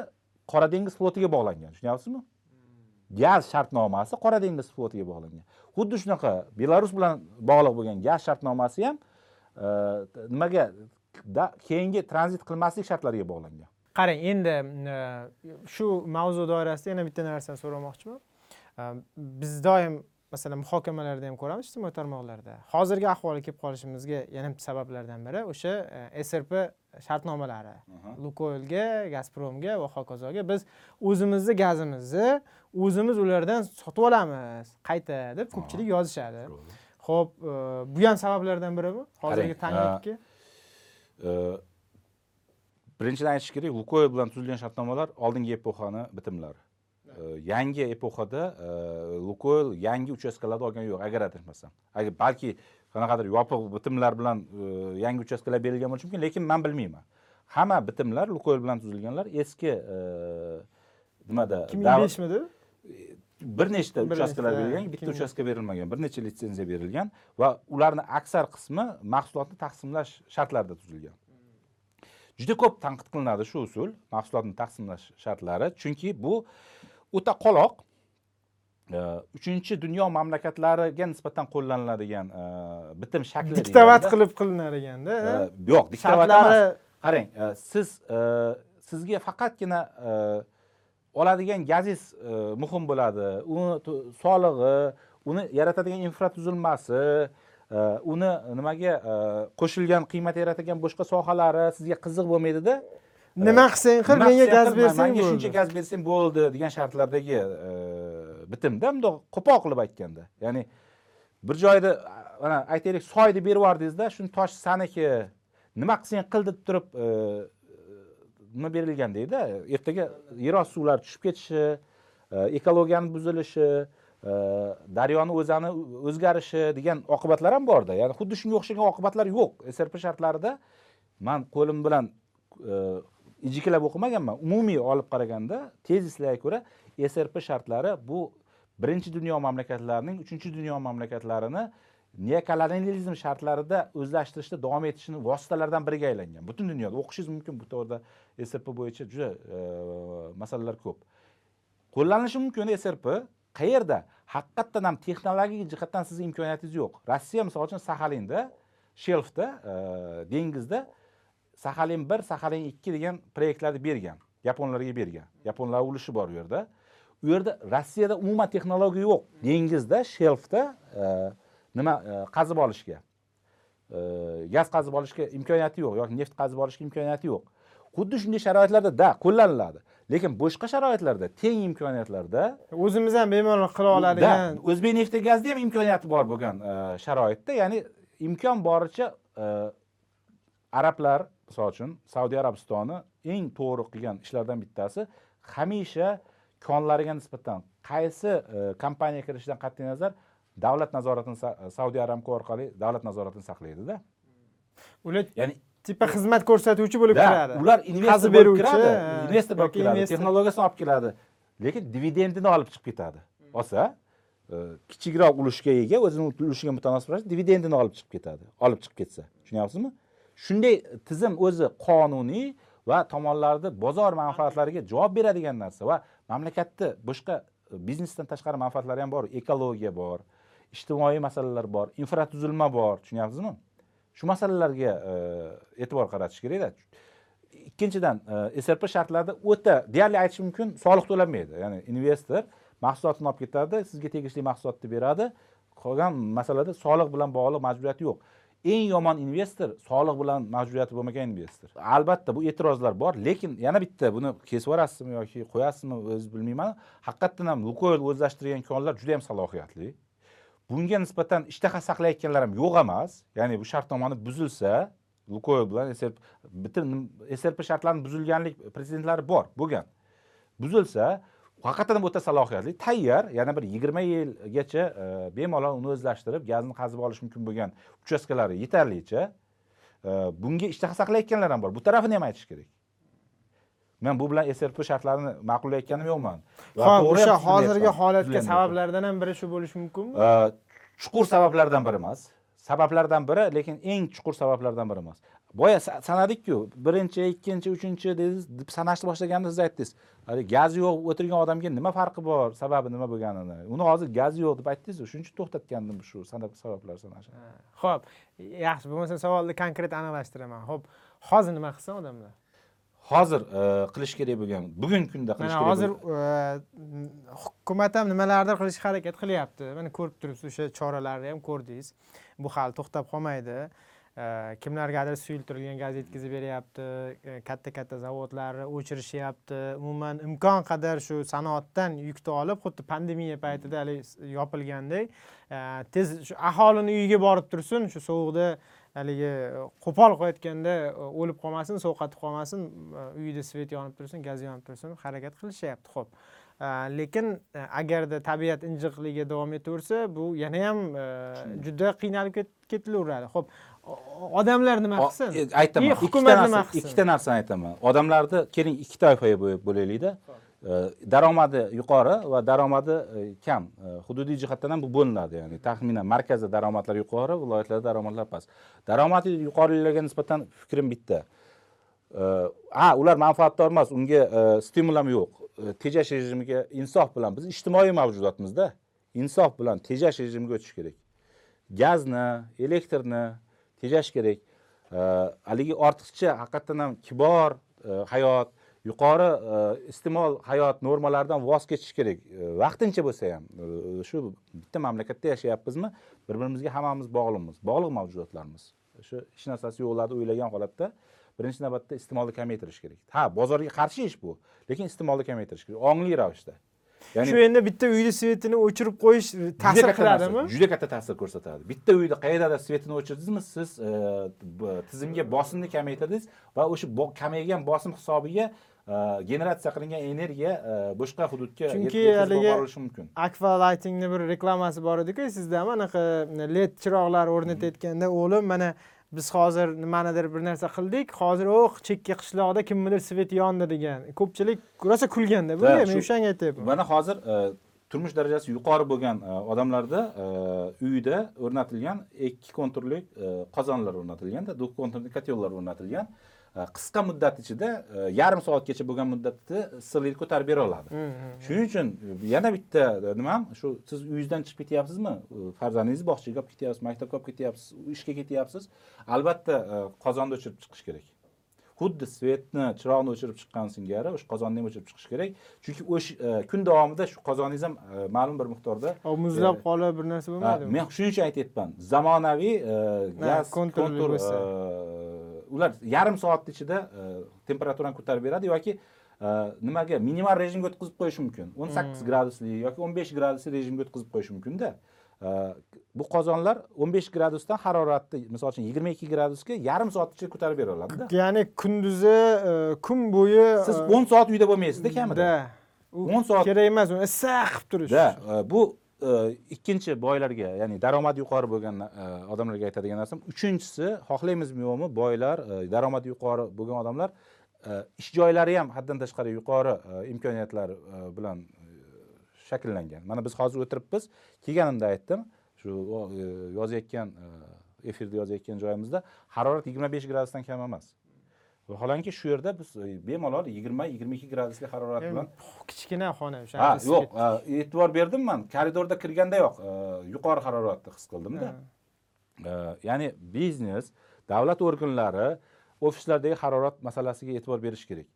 qora dengiz flotiga bog'langan tushunyapsizmi? Gaz shartnomasi qora dengiz flotiga bog'langan. Xuddi shunaqa belarus bilan bog'liq bo'lgan gaz shartnomasi ham e, nimaga keyingi tranzit qilmaslik shartlariga bog'langan.
Qarang endi e, shu mavzu doirasida yana bitta narsani so'ramoqchiman. E, biz doim masalan muhokamalarda ham ko'ramiz ijtimoiy tarmoqlarda. Hozirgi ahvolga kelib qolishimizga yana bitta sabablardan biri o'sha srp shartnomalari. Lukoylga gazpromga va hokazoga biz o'zimizni gazimizni o'zimiz ulardan sotib olamiz. Qayta deb ko'pchilik yozishadi. Ho'p e, bu ham sabablardan birimi hozirgi tanglikka
E, birinchidan aytish kerak lukoyl bilan tuzilgan shartnomalar oldingi epoxani bitimlari. E, yangi epoxada e, lukoyl yangi uchastkalarni olgani yo'q agar adashmasam balki qanaqadir yopiq bitimlar bilan e, yangi uchastkalar berilgan bo'lishi mumkin lekin man bilmayman. Hamma bitimlar lukoyl bilan tuzilganlar eski e, nimada?
Ikki ming beshmidi
bir nechta uchastkalar berilgan bitta uchastka berilmagan bir necha litsenziya berilgan va ularni aksar qismi mahsulotni taqsimlash shartlarida tuzilgan. Juda ko'p tanqid qilinadi shu usul mahsulotni taqsimlash shartlari chunki bu o'ta qoloq uchinchi dunyo mamlakatlariga nisbatan qo'llaniladigan e, bitim shakli
diktovat qilib qilinar ekanda
yo'q diktovat emas. qarang e, siz e, sizga faqatgina oladigan gazingiz e, muhim bo'ladi. Uni solig'i uni yaratadigan infratuzilmasi uni nimaga qo'shilgan qiymat yaratadigan boshqa sohalari sizga qiziq bo'lmaydida?
Nima qilsang qil menga gaz bersang
menga shuncha gaz bersang bo'ldi degan shartlardagi bitimda bundoq qo'pol qilib aytganda. Ya'ni bir joyda mana aytaylik soyni berib yubordingizda shuni tosh saniki nima qilsang qil deb turib e, nima berilgan deydi ertaga yerosti suvlari tushib ketishi e, ekologiyani buzilishi e, daryoni o'zani o'zgarishi degan oqibatlar ham borda. Ya'ni xuddi shunga o'xshagan oqibatlar yo'q srp shartlarida. Man qo'lim bilan ijiklab o'qimaganman. Umumiy olib qaraganda tezislarga ko'ra esrp shartlari bu birinchi dunyo mamlakatlarining uchinchi dunyo mamlakatlarini neokolonializm shartlarida o'zlashtirishda davom etishini vositalaridan biriga aylangan. Butun dunyoda o'qishingiz mumkin bu to'g'rida srp bo'yicha juda e, masalalar ko'p. Qo'llanilishi mumkin srp qayerda? Haqiqatdan ham texnologik jihatdan sizni imkoniyatingiz yo'q. Rossiya misol uchun saxalinda shelfda e, dengizda saxalin bir saxalin ikki degan proyektlarni bergan yaponlarga bergan. Yaponlar ulushi bor u yerda. U yerda rossiyada umuman texnologiya yo'q. Dengizda shelfda e, nima e, qazib olishga e, gaz qazib olishga imkoniyati yo'q yoki neft qazib olishga imkoniyati yo'q. Xuddi shunday sharoitlarda da qo'llaniladi. Lekin boshqa sharoitlarda teng imkoniyatlarda
o'zimiz ham bemalol qila oladigan
o'zbek nefti gazda ham imkoniyati bor bo'lgan sharoitda. Ya'ni imkon boricha arablar misol uchun saudiya arabistoni eng to'g'ri qilgan ishlardan bittasi hamisha konlariga nisbatan qaysi e, kompaniya kirishidan qat'iy nazar davlat nazoratini sa- saudiya aramco orqali davlat nazoratini saqlaydida.
Ular
ya'ni
tipa xizmat ko'rsatuvchi bo'lib kiradi.
ular investor bo'lib kiradi. investor bo'lib keladi
investor.
texnologiyasini olib keladi lekin dividendini olib chiqib ketadi. Olsa e, kichikroq ulushga ega o'zini ulushiga mutanosib ravishda dividendini olib chiqib ketadi olib chiqib ketsa. Tushunyapsizmi? Shunday tizim o'zi qonuniy va tomonlarni bozor manfaatlariga javob beradigan narsa va mamlakatni boshqa e, biznesdan tashqari manfaatlari ham bor. Ekologiya bor ijtimoiy masalalar bor infratuzilma bor. Tushunyapsizmi? Shu masalalarga e, e'tibor qaratish kerakda. Ikkinchidan e, srp shartlarida o'ta deyarli aytish mumkin soliq to'lamaydi ya'ni investor mahsulotini olib ketadi sizga tegishli mahsulotni beradi. Qolgan masalada soliq bilan bog'liq majburiyati yo'q. Eng yomon investor soliq bilan majburiyati bo'lmagan investor. Albatta bu e'tirozlar bor lekin yana bitta buni kesib yuborasizmi yoki qo'yasizmi o'zi bilmayman. Haqiqatdan ham lukoyl o'zlashtirgan konlar juda yam salohiyatli. Bunga nisbatan ishtaha saqlayotganlar ham yo'q emas. Ya'ni bu shartnomani buzilsa lukoyl bilan srb bitim srp shartlarini buzilganlik prezidentlari bor bo'lgan. Buzilsa haqiqatdan ham o'ta salohiyatli tayyor yana bir yigirma yilgacha e, bemalol uni o'zlashtirib gazni qazib olish mumkin bo'lgan uchastkalari yetarlicha E, bunga ishtaha saqlayotganlar ham bor. Bu tarafini ham aytish kerak. Men bu bilan srb shartlarini ma'qullayotganim yo'qman.
O'sha hozirgi holatga sabablardan ham biri shu bo'lishi mumkinmi?
Э, chuqur sabablardan biri emas. Sabablardan biri lekin eng chuqur sabablardan biri emas boya sa- sanadikku birinchi ikkinchi uchinchi dedingiz deb sanashni boshlaganda siz aytdingiz. Haligi gazi yo'q o'tirgan odamga nima farqi bor sababi nima bo'lganini. Uni hozir gazi yo'q deb aytdingizu shuning uchun to'xtatgandim shu sabablar sanashni
ho'p yaxshi bo'lmasa savolni konkret aniqlashtiraman ho'p hozir nima qilsin odamlar?
Hozir e, qilish kerak bo'lgan bugungi kunda qilish kerak
hozir e, hukumat ham nimalardir qilishga harakat qilyapti. Mana ko'rib turibsiz o'sha choralarni ham ko'rdingiz. Bu hali to'xtab qolmaydi Э, kimlargadir suyultirilgan gaz yetkazib beryapti e, katta katta zavodlarni o'chirishyapti. Umuman imkon qadar shu sanoatdan yukni olib xuddi pandemiya paytida haligi yopilgandek e, tez shu aholini uyiga borib tursin shu sovuqda haligi qo'pol qo'yayotganda e, o'lib qolmasin sovqotib qolmasin uyida svet yonib tursin gaz yonib tursin harakat qilishyapti ho'p lekin agarda tabiat injiqligi davom etaversa bu yana ham juda qiynalib ketilaveradi ho'p odamlar nima qilsin
e, aytaman.
Hukumat nima
narsa
qilsin?
ikkita narsani aytaman. Odamlarni keling ikki toifaga bo'laylikda. E, daromadi yuqori va daromadi e, kam. Hududiy jihatdan ham bu bo'linadi ya'ni taxminan markazda daromadlar yuqori viloyatlarda daromadlar past. Daromadi yuqorilarga nisbatan fikrim bitta. Ha ular manfaatdor emas unga stimul ham yo'q. Tejash rejimiga insof bilan biz ijtimoiy mavjudotmizda insof bilan tejash rejimiga o'tish kerak. Gazni elektrni tejash kerak. Э, haligi ortiqcha haqiqatdan ham kibor э, hayot yuqori э, iste'mol hayot normalaridan voz kechish kerak. Vaqtincha bo'lsa ham shu bitta mamlakatda yashayapmizmi bir birimizga hammamiz bog'liqmiz bog'liq mavjudotlarmiz shu hech narsasi yo'qlarni o'ylagan holatda birinchi navbatda iste'molni kamaytirish kerak. Ha bozorga qarshi ish bu lekin iste'molni kamaytirish kerak. Ongli ravishda.
Shu endi bitta uyni svetini o'chirib qo'yish ta'sir
katta narsa,
qiladimi?
juda katta ta'sir ko'rsatadi. Bitta uyda qayerdadir svetini o'chirdingizmi siz e, tizimga bosimni kamaytirdingiz va o'sha kamaygan bosim hisobiga e, generatsiya qilingan energiya e, boshqa hududga
Chunki haligi-
mumkin.
Aqua lightingni bir reklamasi bor ediku sizdami anaqa led chiroqlar o'rnatayotganda o'g'lim mana biz hozir nimanidir bir narsa qildik hozir oh chekka qishloqda kimnidir sveti yondi degan. Ko'pchilik rosa kulganda bu
Da,
men o'shanga aytyapman.
mana hozir e, turmush darajasi yuqori bo'lgan e, odamlarda e, uyida o'rnatilgan ikki konturli qozonlar o'rnatilganda duh konturli kotellar o'rnatilgan qisqa muddat ichida e, yarim soatgacha bo'lgan muddatda issiqlikni ko'tarib bera oladi. Shuning uchun yana bitta e, nima shu siz uyingizdan chiqib ketyapsizmi? E, farzandingizni bog'chaga olib ketyapsiz maktabga olib ketyapsiz ishga ketyapsiz. Albatta e, qozonni o'chirib chiqish kerak. Xuddi svetni chiroqni o'chirib chiqqan singari o'sha qozonni ham o'chirib chiqish kerak. Chunki o'sha e, kun davomida shu qozoningiz ham e, ma'lum bir miqdorda
muzlab
e,
qolib bir narsa bo'lmaydimi
men shuning uchun aytyapman zamonaviy e, gaz kontur e, ular yarim soat ichida e, temperaturani ko'tarib beradi yoki e, nimaga minimal rejimga o'tkazib qo'yishi mumkin. o'n sakkiz
Hmm.
gradusli yoki o'n besh gradusli rejimga o'tkazib qo'yishi mumkinda E, bu qozonlar o'n besh gradusdan haroratni misol uchun yigirma ikki gradusga yarim soat ichida ko'tarib bera oladida
ya'ni kunduzi kun bo'yi
siz
e,
o'n soat uyda bo'lmaysizda kamida.
da. U
10 soat-
kerak emas uni issiq qilib turish.
Bu ikkinchi boylarga ya'ni daromadi yuqori bo'lgan e, odamlarga aytadigan narsam uchinchisi xohlaymizmi yo'qmi boylar e, daromadi yuqori bo'lgan odamlar e, ish joylari ham haddan tashqari yuqori imkoniyatlar bilan shakllangan. Mana biz hozir o'tiribmiz. Kelganimda aytdim shu yozayotgan efirda yozayotgan joyimizda harorat yigirma besh gradusdan kam emas. Vaholanki shu yerda biz e, bemalol yigirma yigirma ikki gradusli harorat bilan
kichkina xona o'sha
ha yo'q e'tibor berdim man koridorda kirgandayoq e, yuqori haroratni his qildimda. E, ya'ni biznes davlat organlari ofislardagi harorat masalasiga e'tibor berish kerak.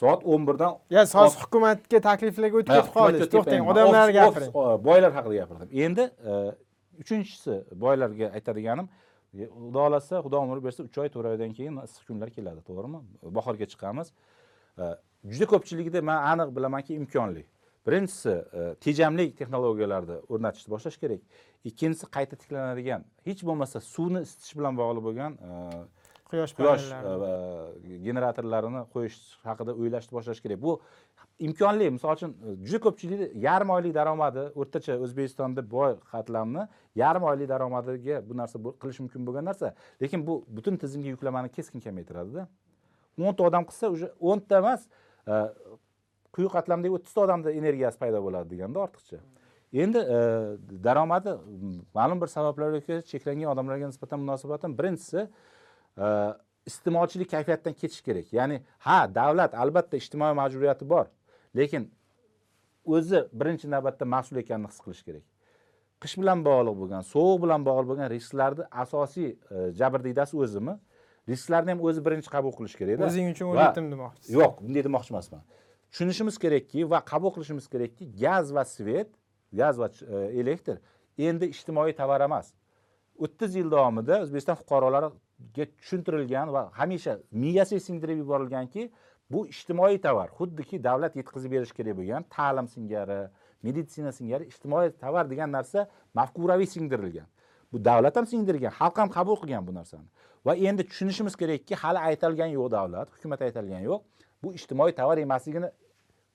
Soat o'n birdan
hozir hukumatga takliflarga o'tib ketib qoldingiz to'xtang odamlarga gapiring
boylar haqida gapirdim. Endi uchinchisi boylarga aytadiganim xudo xohlasa xudo umr bersa uch oy to'rt oydan keyin issiq kunlar keladi to'g'rimi? Bahorga chiqamiz. E, juda ko'pchiligida man aniq bilamanki imkonli. Birinchisi e, tejamli texnologiyalarni o'rnatishni boshlash kerak. Ikkinchisi qayta tiklanadigan hech bo'lmasa suvni isitish bilan bog'liq bo'lgan e,
quyosh
quyosh e, generatorlarini qo'yish haqida o'ylashni boshlash kerak. Bu imkonli. Misol uchun e, juda ko'pchilikni yarim oylik daromadi o'rtacha o'zbekistonda boy qatlamni yarim oylik daromadiga bu narsa qilish mumkin bo'lgan narsa. Lekin bu butun tizimga yuklamani keskin kamaytiradida. O'nta odam qilsa уже o'nta emas e, quyi qatlamdagi o'ttizta odamda energiyasi paydo bo'ladi deganda ortiqcha. Endi daromadi ma'lum bir sabablarga ko'ra cheklangan odamlarga nisbatan munosabatim birinchisi iste'molchilik kayfiyatidan ketish kerak. Ya'ni ha davlat albatta ijtimoiy majburiyati bor. Lekin o'zi birinchi navbatda mas'ul ekanini his qilish kerak. Qish bilan bog'liq bo'lgan sovuq bilan bog'liq bo'lgan risklarni asosiy e, jabrdiydasi o'zimi? Risklarni ham o'zi birinchi qabul qilish kerakda.
O'zing uchun o'ylayaptim demoqchisiz?
Yo'q bunday demoqchi emasman tushunishimiz kerakki va qabul qilishimiz kerakki gaz va svet gaz va e, elektr endi ijtimoiy tovar emas. O'ttiz yil davomida o'zbekiston fuqarolariga tushuntirilgan va hamisha miyasiga singdirib yuborilganki bu ijtimoiy tovar xuddiki davlat yetkazib berishi kerak bo'lgan ta'lim singari meditsina singari ijtimoiy tovar degan narsa mafkuraviy singdirilgan. Bu davlat ham singdirgan xalq ham qabul qilgan bu narsani. Va endi tushunishimiz kerakki hali aytilgani yo'q davlat hukumat aytilgani yo'q. Bu ijtimoiy tovar emasligini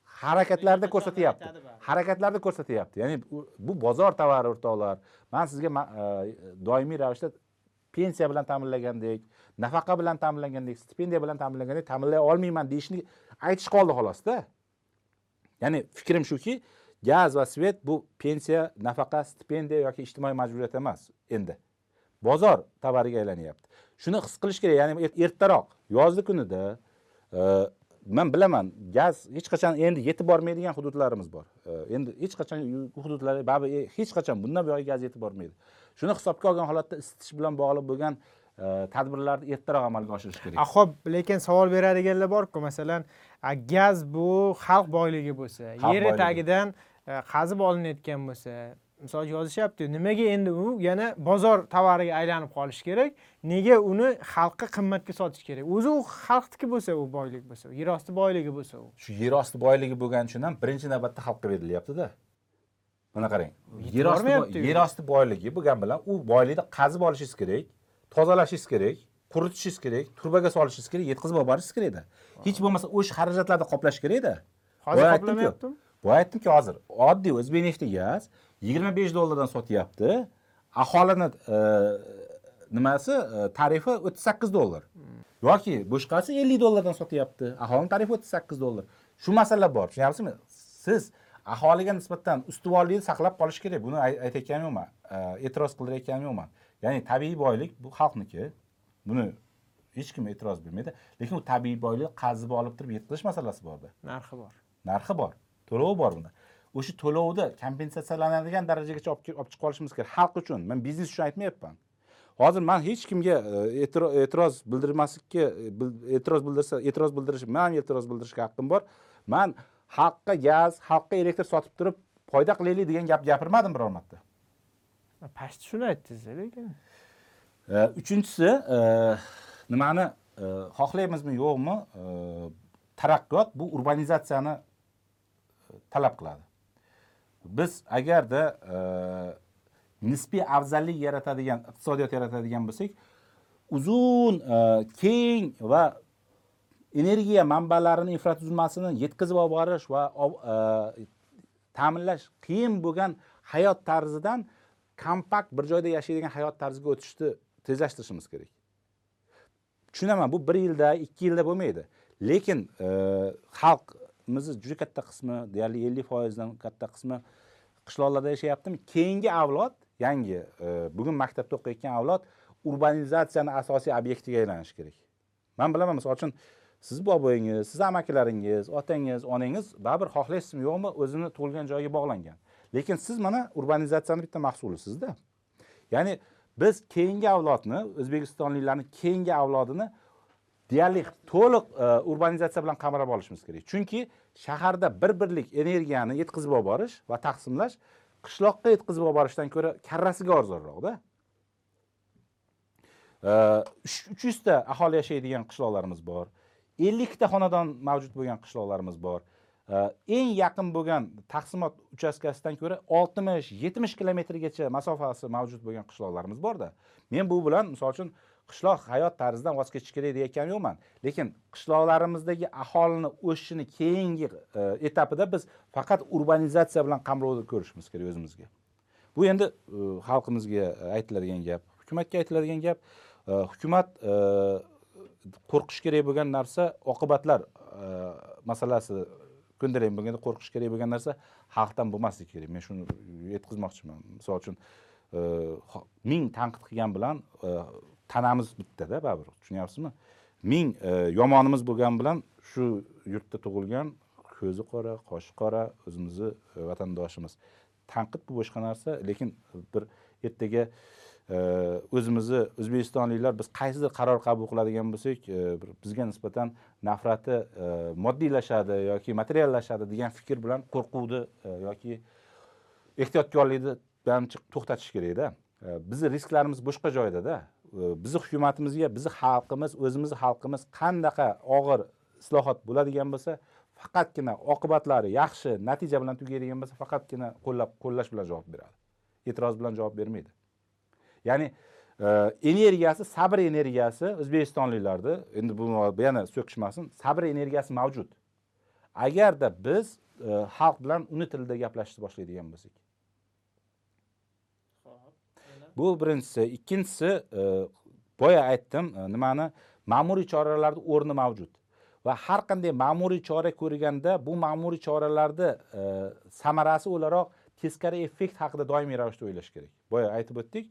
harakatlarda ko'rsatyapti. harakatlarda ko'rsatyapti. Ya'ni bu- bozor tovari o'rtoqlar man sizga e, doimiy ravishda pensiya bilan ta'minlagandek nafaqa bilan ta'minlagandek stipendiya bilan ta'minlagandek ta'minlay olmayman deyishni aytish qoldi xolosda ya'ni fikrim shuki gaz va svet bu pensiya nafaqa stipendiya yoki ijtimoiy majburiyat emas endi. Bozor tovariga aylanyapti. Shuni his qilish kerak ya'ni er-, ertaroq yozgi kunida e, man bilaman gaz hech qachon endi yetib bormaydigan hududlarimiz bor. E, endi hech qachon hududlar baribir e, hech qachon bundan buyog'i gaz yetib bormaydi. Shuni hisobga olgan holatda isitish bilan bog'liq bo'lgan e, tadbirlarni ertaroq amalga oshirish kerak.
Ho'p lekin savol beradiganlar borku masalan gaz bu xalq boyligi bo'lsa yer tagidan e, qazib olinayotgan bo'lsa misol uchun yozishyapti nimaga endi u yana bozor tovariga aylanib qolishi kerak? Nega uni xalqqa qimmatga sotish kerak? O'zi u xalqniki bo'lsa u boylik bo'lsa yer osti boyligi bo'lsa u.
Shu yer osti boyligi bo'lgani uchun ham birinchi navbatda xalqqa berilyaptida mana qarang yer osti boyligi bo'lgani bilan u boylikni qazib olishingiz kerak tozalashingiz kerak quritishingiz kerak turbaga solishingiz kerak yetkazib olib borishingiz kerakda hech bo'lmasa o'sha xarajatlarni qoplash kerakda
hozir
aytdim-ku.
qoplamayaptimi?
Boya aytdimki hozir oddiy o'zbeknefti gaz yigirma besh dollardan sotyapti. Aholini e, nimasi e, tarifi o'ttiz sakkiz dollar. Yoki boshqasi ellik dollardan sotyapti. Aholini tarifi o'ttiz sakkiz dollar. Shu masala bor. Tushunyapsizmi siz aholiga nisbatan ustuvorlikni saqlab qolish kerak. Buni ay- aytayotganim yo'qman e, e'tiroz qildirayotganim yo'qman ya'ni tabiiy boylik bu xalqniki. Buni hech kim e'tiroz bermaydi lekin u tabiiy boylik qazib olib turib yetkazish masalasi borda.
Narxi bor.
Narxi bor. To'lovi bor bunda. O'sha to'lovni kompensatsiyalanadigan darajagacha olib chiqib olishimiz kerak xalq uchun. Man biznes uchun aytmayapman. Hozir man hech kimga e, e'tiro- e'tiroz bildirmaslikka e, e'tiroz bildirsa e'tiroz bildirish man e'tiroz bildirishga haqqim bor. Man xalqqa gaz xalqqa elektr sotib turib foyda qilaylik degan gap gapirmadim biror marta.
Pastda shuni aytdingiz lekin.
E, uchinchisi e, nimani e, xohlaymizmi yo'qmi taraqqiyot bu urbanizatsiyani talab qiladi. Biz agarda nisbiy afzallik yaratadigan iqtisodiyot yaratadigan bo'lsak uzun keng va energiya manbalarini infratuzilmasini yetkazib olib borish va e, ta'minlash qiyin bo'lgan hayot tarzidan kompakt bir joyda yashaydigan hayot tarziga o'tishni tezlashtirishimiz kerak. Tushunaman bu bir yilda ikki yilda bo'lmaydi. Lekin e, xalqimizni juda katta qismi deyarli ellik foizdan katta qismi qishloqlarda yashayaptimi? Keyingi avlod yangi e, bugun maktabda o'qiyotgan avlod urbanizatsiyani asosiy obyektiga aylanishi kerak. Man bilaman misol uchun siz boboyingiz siz amakilaringiz otangiz onangiz baribir xohlaysizmi yo'qmi o'zini tug'ilgan joyiga bog'langan. Lekin siz mana urbanizatsiyani bitta mahsulisizda. Ya'ni biz keyingi avlodni o'zbekistonliklarni keyingi avlodini deyarli to'liq e, urbanizatsiya bilan qamrab olishimiz kerak. Chunki shaharda bir birlik energiyani yetkazib olib borish va taqsimlash qishloqqa yetkazib olib borishdan ko'ra karrasiga arzonroqda e, uch yuzta aholi yashaydigan qishloqlarimiz bor. Ellikta xonadon mavjud bo'lgan qishloqlarimiz bor. Eng yaqin bo'lgan taqsimot uchastkasidan ko'ra oltmish yetmish kilometrgacha masofasi mavjud bo'lgan qishloqlarimiz borda. Men bu bilan misol uchun qishloq hayot tarzidan voz kechish kerak deyayotganim yo'qman. Lekin qishloqlarimizdagi aholini o'sishini keyingi e, etapida biz faqat urbanizatsiya bilan qamrovda ko'rishimiz kerak o'zimizga. Bu endi e, xalqimizga aytiladigan gap hukumatga aytiladigan gap. E, hukumat qo'rqish kerak bo'lgan narsa oqibatlar e, masalasi ko'ndalang bo'lganda qo'rqish kerak bo'lgan narsa xalqdan bo'lmasligi kerak. Men shuni yetkazmoqchiman. Misol uchun e, ming tanqid qilgan bilan e, tanamiz bittada baribir tushunyapsizmi? Ming yomonimiz bo'lgan bilan shu yurtda tug'ilgan ko'zi qora qoshi qora o'zimizni vatandoshimiz. Tanqid bu boshqa narsa lekin bir ertaga e, o'zimizni o'zbekistonliklar biz qaysidir qaror qabul qiladigan bo'lsak e, bizga nisbatan nafrati e, moddiylashadi yoki materiallashadi degan fikr bilan qo'rquvni e, yoki ehtiyotkorlikni to'xtatish kerakda. Bizni risklarimiz boshqa joydada. Bizni hukumatimizga bizni xalqimiz o'zimizni xalqimiz qanaqa og'ir islohot bo'ladigan bo'lsa faqatgina oqibatlari yaxshi natija bilan tugaydigan bo'lsa faqatgina qo'llab qo'llash bilan javob beradi. E'tiroz bilan javob bermaydi. Ya'ni e, energiyasi sabr energiyasi o'zbekistonliklarni endi bu yana so'kishmasin sabr energiyasi mavjud. Agarda biz e, xalq bilan uni tilida gaplashishni boshlaydigan bo'lsak. Bu birinchisi. Ikkinchisi e, boya aytdim nimani? Ma'muriy choralarni o'rni mavjud. Va har qanday ma'muriy chora ko'rganda bu ma'muriy choralarni samarasi o'laroq teskari effekt haqida doimiy ravishda o'ylash kerak. Boya aytib o'tdik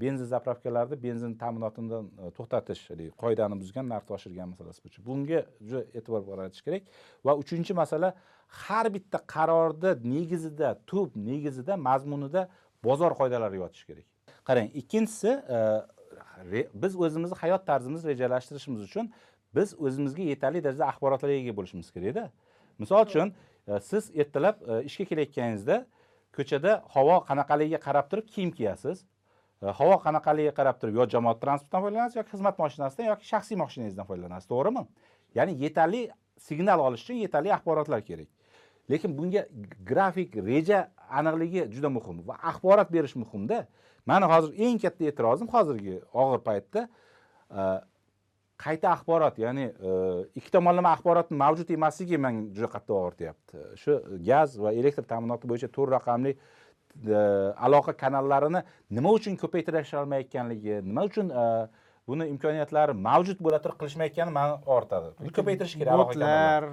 benzin zapravkalarida benzin ta'minotidan э, to'xtatish qoidani buzgan narxni oshirgan masalasi bo'yicha. Bunga juda e'tibor qaratish kerak. Va uchinchi masala har bitta qarorni negizida tub negizida mazmunida bozor qoidalari yotishi kerak. Qarang ikkinchisi e, biz o'zimizni hayot tarzimizni rejalashtirishimiz uchun biz o'zimizga yetarli darajada axborotlarga ega bo'lishimiz kerakda misol uchun e, siz ertalab e, ishga kelayotganingizda ko'chada havo qanaqaligiga qarab turib kiyim kiyasiz. Havo qanaqaligiga qarab turib yo jamoat transportidan foydalanasiz yoki xizmat mashinasidan yoki shaxsiy mashinangizdan foydalanasiz to'g'rimi? Ya'ni yetarli signal olish uchun yetarli axborotlar kerak. Lekin bunga grafik reja aniqligi juda muhim va axborot berish muhimda. Mani hozir eng katta e'tirozim hozirgi og'ir paytda e, qayta axborot ya'ni e, ikki tomonlama axborotni mavjud emasligi menga juda qattiq og'rityapti shu gaz va elektr ta'minoti bo'yicha to'rt raqamli aloqa kanallarini nima uchun ko'paytirisholmayotganligi nima uchun e, buni imkoniyatlari mavjud bo'la turib qilishmayotgani mani og'ritadi buni ko'paytirish kerak
botlar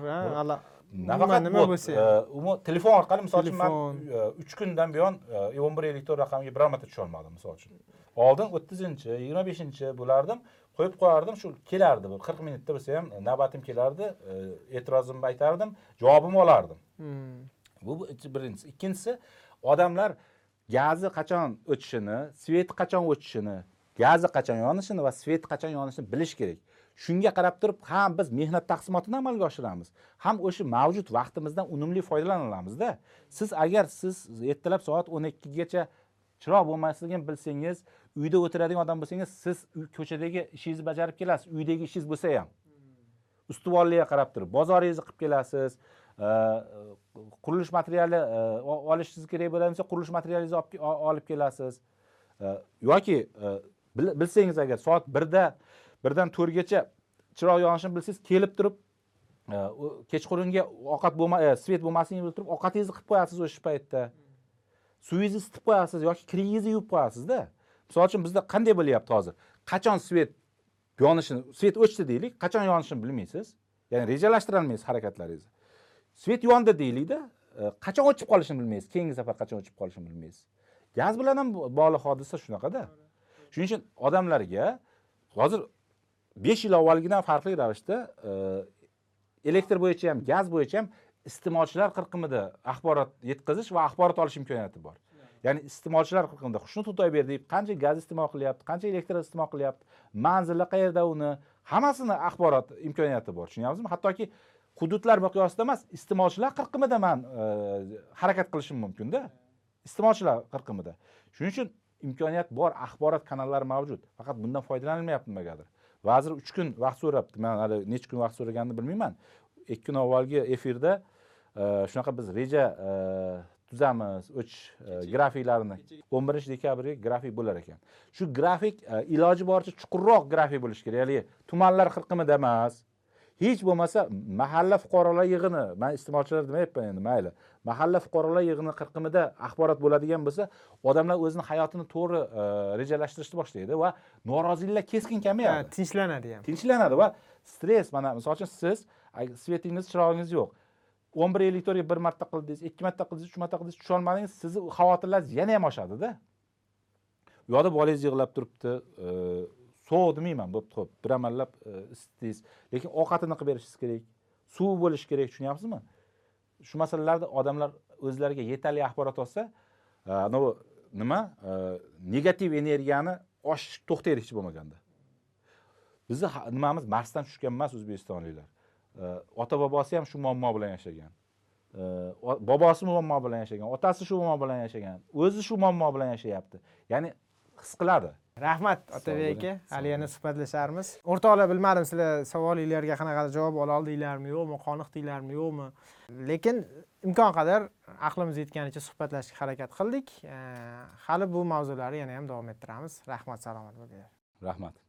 nafaqat
nima bo'lsa.
e, umuman telefon orqali misol uchun man e, uch kundan buyon e, o'n bir to'rt raqamiga biror marta tusholmadim misol uchun. Oldin o'ttizinchi yigirma beshinchi bo'lardim qo'yib qo'yardim shu kelardi bir qirq minutda bo'lsa ham navbatim kelardi e, e'tirozimni aytardim javobimni olardim.
Hmm.
bu birinchisi. Ikkinchisi odamlar gazi qachon o'chishini sveti qachon o'chishini gazi qachon yonishini va sveti qachon yonishini bilish kerak. Shunga qarab turib ham biz mehnat taqsimotini amalga oshiramiz. Ham o'sha mavjud vaqtimizdan unumli foydalana olamizda siz agar siz ertalab soat o'n ikkigacha chiroq bo'lmasligini bilsangiz uyda o'tiradigan odam bo'lsangiz siz ko'chadagi ishingizni bajarib kelasiz. Uydagi ishingiz bo'lsa ham. Ustuvorligiga qarab turib bozoringizni qilib kelasiz. Э, qurilish materiali э, olishingiz kerak bo'ladigan bo'lsa qurilish materialingizni olib kelasiz. Э, yoki bilsangiz agar soat birda birdan to'rtgacha chiroq yonishini bilsangiz kelib turib e, kechqurunga ovqat bo'lma e, svet bo'lmasligini bilib turib ovqatingizni qilib qo'yasiz o'sha paytda. Suvingizni isitib qo'yasiz yoki kiringizni yuvib qo'yasizda misol uchun bizda qanday bo'lyapti hozir? Qachon svet yonishini svet o'chdi deylik qachon yonishini bilmaysiz? Ya'ni rejalashtirolmaysiz harakatlaringizni. Svet yondi deylikda e, qachon o'chib qolishini bilmaysiz. Keyingi safar qachon o'chib qolishini bilmaysiz. Gaz bilan ham bog'liq hodisa shunaqada. Shuning uchun odamlarga hozir besh yil avvalgidan farqli ravishda e, elektr bo'yicha ham gaz bo'yicha ham iste'molchilar qirqimida axborot yetkazish va axborot olish imkoniyati bor. Ya'ni iste'molchilar qirqimida xushnud xudoyberdiyev qancha gaz iste'mol qilyapti qancha elektr iste'mol qilyapti manzili qayerda uni hammasini axborot imkoniyati bor. Tushunyapsizmi hattoki hududlar miqyosida emas iste'molchilar qirqimida man e, harakat qilishim mumkinda iste'molchilar qirqimida. Shuning uchun imkoniyat bor axborot kanallari mavjud. Faqat bundan foydalanilmayapti nimagadir. Vazir uch kun vaqt so'rabdi. Man hali necha kun vaqt so'raganini bilmayman. Ikki kun avvalgi efirda e, shunaqa biz reja e, tuzamiz o'chish e, grafiklarini o'n birinchi dekabrga grafik bo'lar ekan. Shu grafik iloji boricha chuqurroq grafik bo'lishi kerak. Haligi tumanlar qirqimida emas hech bo'lmasa mahalla fuqarolar yig'ini man iste'molchilar demayapman endi mayli. Mahalla fuqarolar yig'ini qirqimida axborot bo'ladigan bo'lsa odamlar o'zini hayotini to'g'ri e, rejalashtirishni boshlaydi va noroziliklar keskin kamayadi.
Tinchlanadi ham.
Tinchlanadi va stress mana misol uchun siz svetingiz chirog'ingiz yo'q. O'n bir yillik to'rga bir marta qildingiz ikki marta qildingiz uch marta qildingiz tusholmadingiz sizni xavotirlaringiz yana ham oshadida yoqda bolangiz yig'lab turibdi e, sovuq demayman bo'pti ho'p bir amallab e, isitdingiz. Lekin ovqatini qilib berishingiz kerak suv bo'lishi kerak tushunyapsizmi? Shu masalalarda odamlar o'zlariga yetarli axborot olsa e, anavi nima? E, negativ energiyani oshish to'xtaydi hech bo'lmaganda. Bizni nimamiz? Marsdan tushgan emas o'zbekistonliklar. Ota bobosi ham shu muammo bilan yashagan. Bobosi muammo bilan yashagan otasi shu muammo bilan yashagan o'zi shu muammo bilan yashayapti. Ya'ni his qiladi.
Rahmat otabek aka. hali yana suhbatlasharmiz. O'rtoqlar bilmadim sizlar savolinglarga qanaqadir javob ola oldinglarmi yo'qmi qoniqdinglarmi yo'qmi? Lekin imkon qadar aqlimiz yetganicha suhbatlashishga harakat qildik. Hali bu mavzularni yana ham davom ettiramiz. Rahmat salomat bo'linglar.
Rahmat